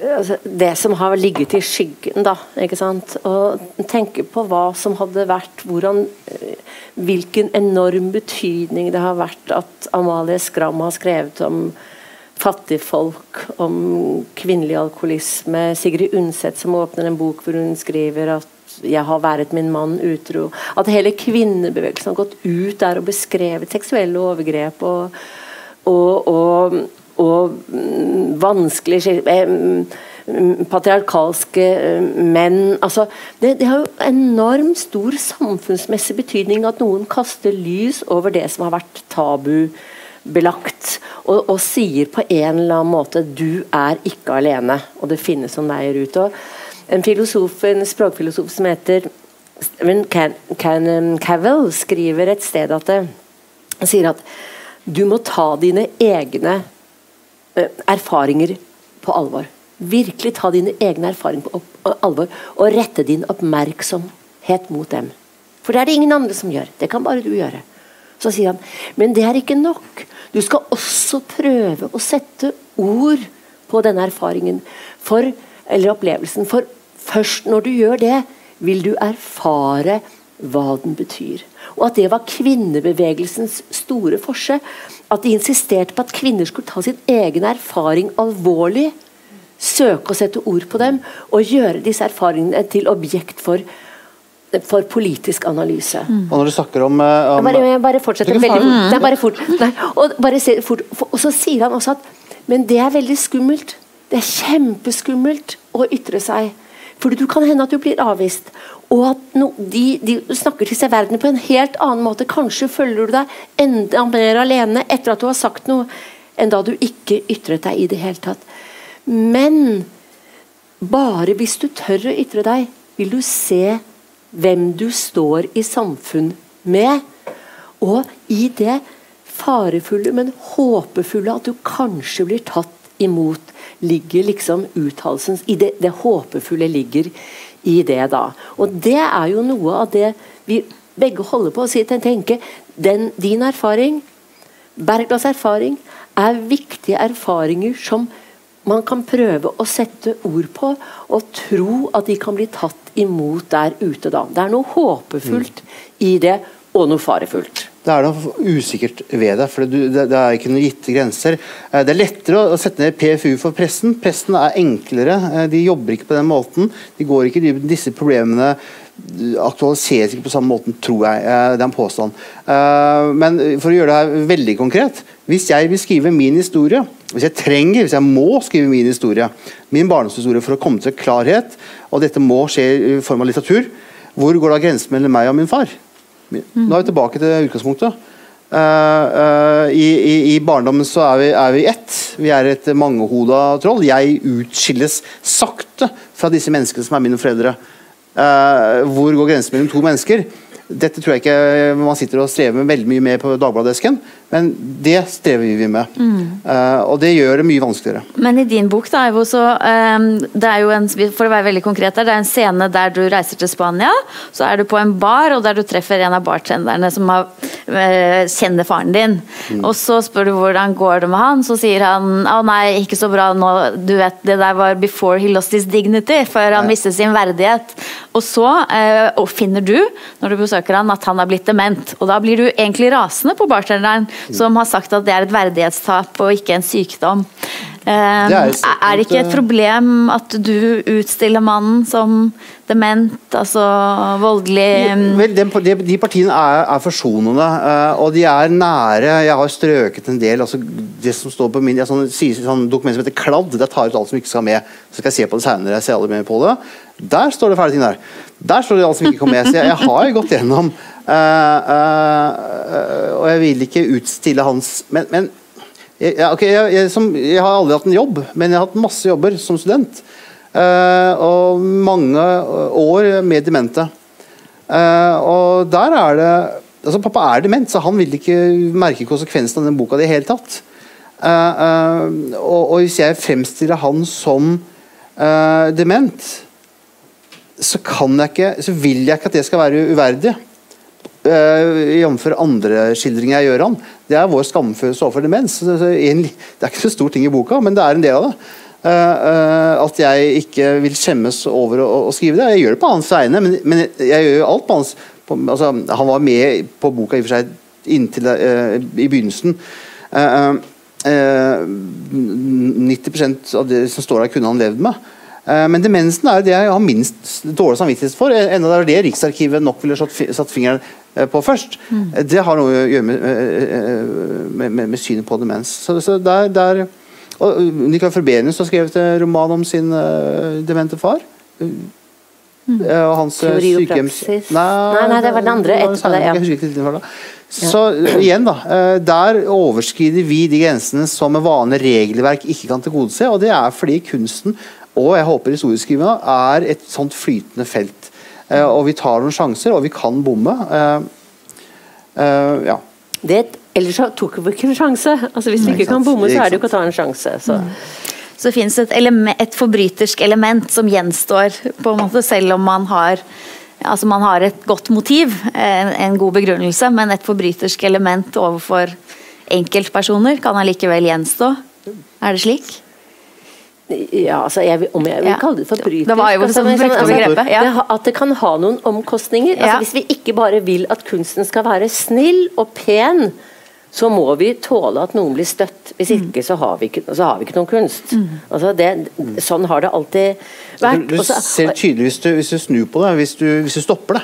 [SPEAKER 3] altså, det som har ligget i skyggen, da. ikke sant? Og tenke på hva som hadde vært hvordan, eh, Hvilken enorm betydning det har vært at Amalie Skram har skrevet om fattigfolk, om kvinnelig alkoholisme. Sigrid Undset som åpner en bok hvor hun skriver at 'jeg har vært min mann utro'. At hele kvinnebevegelsen har gått ut der og beskrevet seksuelle overgrep og, og og mm, vanskelig eh, mm, patriarkalske eh, menn altså, det, det, har jo enormt stor samfunnsmessig betydning at noen kaster lys over det som har vært tabubelagt, og, og sier på en eller annen måte 'du er ikke alene', og det finnes noen veier ut. Og en, filosof, en språkfilosof som heter Can, Can, Cavell, skriver et sted at det, sier at du må ta dine egne erfaringer på alvor. Virkelig ta dine egne erfaringer på alvor og rette din oppmerksomhet mot dem. For det er det ingen andre som gjør. Det kan bare du gjøre. Så sier han men det er ikke nok. Du skal også prøve å sette ord på denne erfaringen for, eller opplevelsen. For først når du gjør det, vil du erfare hva den betyr. Og at det var kvinnebevegelsens store forse. At de insisterte på at kvinner skulle ta sin egen erfaring alvorlig. Søke å sette ord på dem, og gjøre disse erfaringene til objekt for for politisk analyse.
[SPEAKER 2] Mm. Og når du snakker om, eh,
[SPEAKER 3] om bare, bare fortsetter veldig fort. Nei, bare fort. Nei, og, bare fort. og så sier han også at men det er veldig skummelt. Det er kjempeskummelt å ytre seg. For du kan hende at du blir avvist. Og at no, de, de, snakker til seg verden på en helt annen måte. Kanskje føler du deg enda mer alene etter at du har sagt noe, enn da du ikke ytret deg i det hele tatt. Men bare hvis du tør å ytre deg, vil du se hvem du står i samfunn med. Og i det farefulle, men håpefulle at du kanskje blir tatt imot, ligger liksom uttalelsen i det, det håpefulle ligger i det da. Og det er jo noe av det vi begge holder på å si. til tenke, den, Din erfaring, Berglas erfaring, er viktige erfaringer som man kan prøve å sette ord på, og tro at de kan bli tatt imot der ute da. Det er noe håpefullt mm. i det, og noe farefullt.
[SPEAKER 2] Det er noe usikkert ved det, for det, er ikke noen gitte grenser. Eh, det er lettere å sette ned PFU for pressen. Pressen er enklere, eh, de jobber ikke på den måten. De går ikke i Disse problemene aktualiseres ikke på samme måten, tror jeg. Eh, det er en påstand. Men for å gjøre det her veldig konkret Hvis jeg vil skrive min historie, hvis jeg trenger, hvis jeg må skrive min historie, min barndomshistorie for å komme til klarhet, og dette må skje i form av litteratur, hvor går da grensen mellom meg og min far? Nå er vi tilbake til utgangspunktet. Uh, uh, i, i, i, barndommen så er vi, er vi ett. Vi er et mangehoda troll. Jeg utskilles sakte fra disse menneskene som er mine foreldre. Uh, hvor går grensen mellom to mennesker? Dette tror jeg ikke man sitter og strever med veldig mye med på Dagbladet-desken, men det strever vi med. Mm. Uh, og det gjør det mye vanskeligere.
[SPEAKER 1] Men i din bok, da, Ivo, så um, det er jo en, for å være veldig konkret det er en scene der du reiser til Spania. Så er du på en bar, og der du treffer en av bartenderne som har, uh, kjenner faren din. Mm. Og så spør du hvordan går det med han, så sier han å nei, ikke så bra nå, du vet det der var before he lost his dignity, før han mistet sin verdighet. Og så uh, finner du, når du besøker han, at han er blitt dement. Og da blir du egentlig rasende på bartenderen som har sagt at det er et verdighetstap og ikke en sykdom. Det er, er, det ikke et problem at du utstiller mannen som dement, altså voldelig um...
[SPEAKER 2] Vel, de, de, partiene er, er forsonende, uh, og de er nære. Jeg har strøket en del. Altså, det som står på min sånn, sånn dokument som heter Kladd, det tar ut alt som ikke skal med. Så skal jeg se på det senere. Jeg ser alle med på det. Der står det fæle ting der. Der står det alt som ikke kom med. Så jeg, jeg har gått gjennom og jeg vil ikke utstille hans Men, men jeg, okay, jeg, jeg, som, jeg, har aldri hatt en jobb, men jeg har hatt masse jobber som student. Uh, og mange år med demente. og der er det altså Pappa er dement, så han vil ikke merke konsekvensen av den boka det hele tatt. Og, og, hvis jeg fremstiller han som dement, så, kan jeg ikke, så vil jeg ikke at det skal være uverdig. Uh, Jf. andre skildringer jeg gjør han. Det er vår skamfølelse overfor demens. Det er ikke så stor ting i boka, men det er en del av det. Uh, uh, at jeg ikke vil skjemmes over å, skrive det. Jeg gjør det på hans vegne, men, jeg gjør jo alt på hans altså, Han var med på boka i og for seg inntil i begynnelsen. 90 av det som står der, kunne han levd med. Eh, men demensen er det jeg har minst dårlig samvittighet for. Enda det er det Riksarkivet nok ville satt fingeren eh, på først. Mm. Det har noe å gjøre med, eh, med, med, med synet på demens. Så, så der, der og Nicolai Forbenius har skrevet en roman om sin uh, demente far. Mm. Og hans
[SPEAKER 3] Teori og praksis? Nei, nei, nei, det var den andre etterpå det.
[SPEAKER 2] Ja. Så igjen da, Der overskrider vi de grensene som med vanlig regelverk ikke kan tilgodese. og Det er fordi kunsten og jeg håper historieskrivinga er et sånt flytende felt. Eh, og vi tar noen sjanser, og vi kan bomme. Eh, uh, ja.
[SPEAKER 3] Det er ellers tok vi ikke en sjanse. Altså Hvis vi ikke kan bomme, så er det jo ikke å ta en sjanse. Så.
[SPEAKER 1] Så det fins et, et forbrytersk element som gjenstår, på en måte, selv om man har Altså man har et godt motiv, en, en god begrunnelse, men et forbrytersk element overfor enkeltpersoner kan allikevel gjenstå. Er det slik?
[SPEAKER 3] Ja, altså jeg, Om jeg vil kalle det forbrytersk
[SPEAKER 1] Det var jo
[SPEAKER 3] altså,
[SPEAKER 1] som
[SPEAKER 3] men
[SPEAKER 1] brukte
[SPEAKER 3] altså,
[SPEAKER 1] begrepet, ja.
[SPEAKER 3] det, At det kan ha noen omkostninger. Altså,
[SPEAKER 1] Ja.
[SPEAKER 3] Hvis vi ikke bare vil at kunsten skal være snill og pen, så må vi tåle at noen blir støtt. Hvis
[SPEAKER 1] Mm.
[SPEAKER 3] ikke så har vi ikke, så har vi ikke noen kunst. Altså det, sånn har det alltid vært.
[SPEAKER 2] du ser tydelig hvis du, hvis du snur på det, hvis du, hvis du stopper det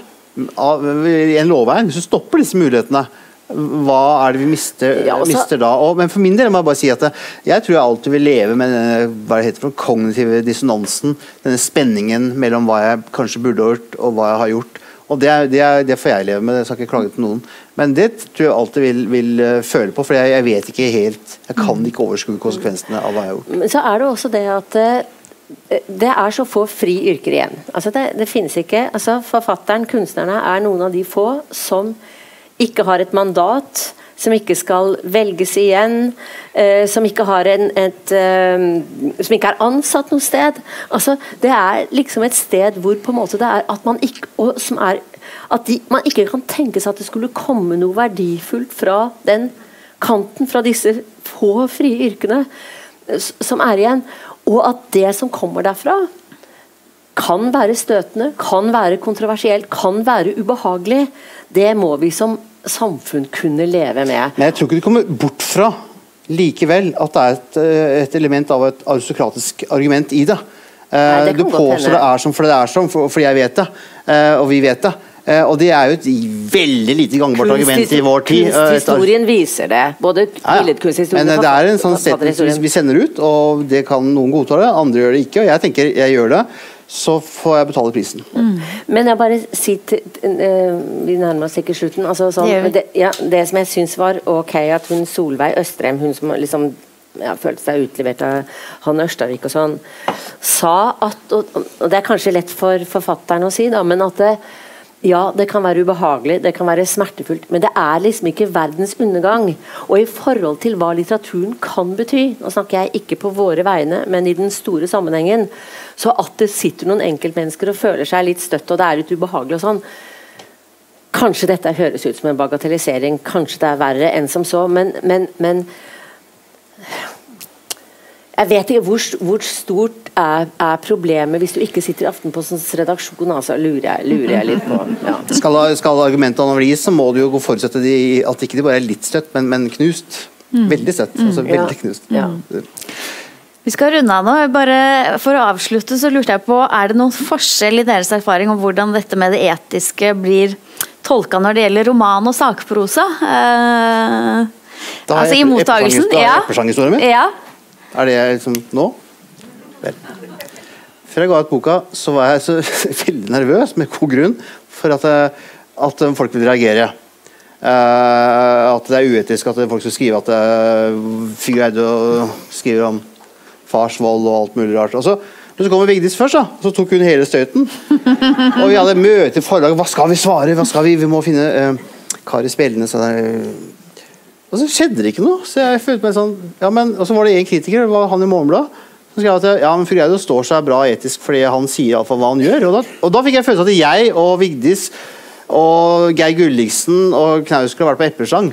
[SPEAKER 2] av, i en lovvei, hvis du stopper disse mulighetene, hva er det vi mister,
[SPEAKER 3] Ja, altså-
[SPEAKER 2] mister da? Og, men for min del må jeg bare si at jeg tror jeg alltid vil leve med denne heter kognitive dissonansen, denne spenningen mellom hva jeg kanskje burde gjort, og hva jeg har gjort. Og det, det, det får jeg leve med, det skal ikke klage til noen. Men det tror jeg alltid vil, vil eh, føle på, for jeg, jeg vet ikke helt Jeg kan ikke overskue konsekvensene av hva jeg har gjort.
[SPEAKER 3] Men så er det også det at eh, det er så få fri yrker igjen. Altså det, det finnes ikke altså Forfatteren, kunstnerne, er noen av de få som ikke har et mandat, som ikke skal velges igjen, eh, som ikke har en, et eh, Som ikke er ansatt noe sted. Altså, det er liksom et sted hvor på en måte det er at man ikke som er, at de, man ikke kan tenke seg at det skulle komme noe verdifullt fra den kanten, fra disse få frie yrkene eh, som er igjen. Og at det som kommer derfra, kan være støtende, kan være kontroversielt, kan være ubehagelig. Det må vi som samfunn kunne leve med.
[SPEAKER 2] Men jeg tror ikke du kommer bort fra likevel at det er et, eh, et element av et aristokratisk argument i det. Eh,
[SPEAKER 3] Nei, det
[SPEAKER 2] du påstår det er som fordi det er som, for, jeg vet det. eh, og vi vet det. Og det er jo et veldig lite gangbart argument i vår tid.
[SPEAKER 3] Kunsthistorien viser det. Både
[SPEAKER 2] Ja, ja.
[SPEAKER 3] billedkunsthistorien
[SPEAKER 2] Men det er en sånn
[SPEAKER 3] setning
[SPEAKER 2] vi sender ut, og det kan noen godta det, andre gjør det ikke. Og jeg tenker jeg gjør det, så får jeg betale prisen.
[SPEAKER 3] Men jeg bare sier til eh, Vi nærmer oss ikke slutten. Altså, sånn,
[SPEAKER 1] Det
[SPEAKER 3] det, ja, det som jeg syns var ok, at hun Solveig Østrem, hun som liksom ja, følte seg utlevert av han Ørstavik og sånn, sa at Og, og det er kanskje lett for forfatteren å si, da, men at det, ja, det kan være ubehagelig, det kan være smertefullt, men det er liksom ikke verdens undergang. Og i forhold til hva litteraturen kan bety, nå snakker jeg ikke på våre vegne, men i den store sammenhengen, så at det sitter noen enkeltmennesker og føler seg litt støtt, og det er litt ubehagelig og sånn Kanskje dette høres ut som en bagatellisering, kanskje det er verre enn som så, men, men, men jeg vet ikke hvor, hvor stort er, er problemet hvis du ikke sitter i Aftenpostens redaksjon, altså, lurer jeg, lurer jeg litt på. Ja.
[SPEAKER 2] Skal, skal argumentene analyse, så må du jo forutsette de, at ikke de bare er litt støtt, men, men knust. Veldig støtt. Altså
[SPEAKER 3] mm.
[SPEAKER 2] veldig knust.
[SPEAKER 3] Ja.
[SPEAKER 1] Vi skal runde av nå. Bare For å avslutte så lurte jeg på, er det noen forskjell i deres erfaring om hvordan dette med det etiske blir tolka når det gjelder roman og sakprosa? Eh, altså i mottagelsen?
[SPEAKER 2] eplesangen- da har jeg eplesangerhistorien min.
[SPEAKER 1] Ja.
[SPEAKER 2] Er det liksom nå? Vel. Før jeg ga ut boka, så var jeg så (laughs) veldig nervøs, med god grunn, for at, eh, at eh, folk vil reagere. Uh, at det er uetisk at folk skal skrive at uh, Figure Eide skriver om fars vold og alt mulig rart. Og så, men så kommer Vigdis først, da. så tok hun hele støyten. (laughs) og vi hadde møte i forlaget. Hva skal vi svare? Hva skal vi? Vi må finne uh, Kari Spjeldnes. Der, og så skjedde det ikke noe. Så jeg følte meg sånn ja, men, Og så var det en kritiker, det var han i Morgenbladet. som skrev at ja, men Fru Geilo står seg bra etisk fordi han sier iallfall hva han gjør. Og da, og da fikk jeg følelsen at jeg og Vigdis og Geir Gulliksen og Knausgård har vært på Eplesang.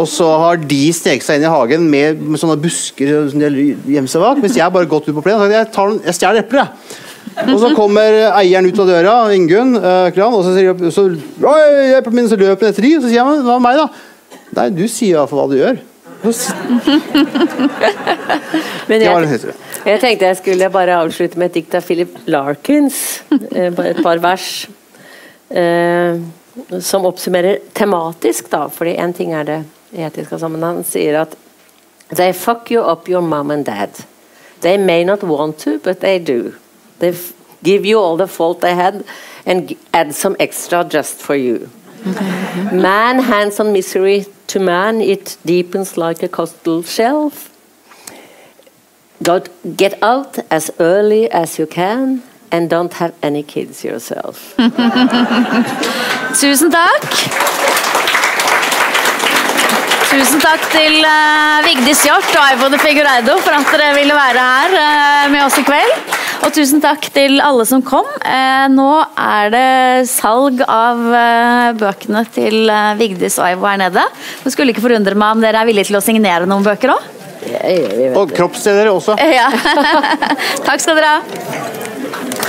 [SPEAKER 2] Og så har de sneket seg inn i hagen med, med sånne busker som de har seg bak. Mens jeg har bare gått ut på plenen og sagt jeg, tar jeg stjeler epler. Og så kommer eieren ut av døra, Ingunn uh, og så sier de så, løper han etter de. Og så sier han det med meg, da? Nei, du sier iallfall hva du gjør. (laughs)
[SPEAKER 3] Men jeg, jeg tenkte jeg skulle bare avslutte med et dikt av Philip Larkins. eh, Et par vers. eh, som oppsummerer tematisk, da. fordi én ting er det etiske sammen. Han sier at They fuck you up your mom and dad. They may not want to, but they do. They give you all the fault they had and add some extra just for you. Man hands on misery to man, it deepens like a coastal shelf. God, get out as early as you can, and don't have any kids yourself. (laughs)
[SPEAKER 1] Tusen takk. tusen takk til uh, Vigdis Hjort og Aivo de Figureido for at dere ville være her uh, med oss i kveld. Og tusen takk til alle som kom. Uh, nå er det salg av bøkene til Vigdis og Aivo her nede. Det skulle ikke forundre meg om dere er villige til å signere noen bøker òg?
[SPEAKER 2] Og kroppsdeler også.
[SPEAKER 1] Ja. (laughs) takk skal dere ha.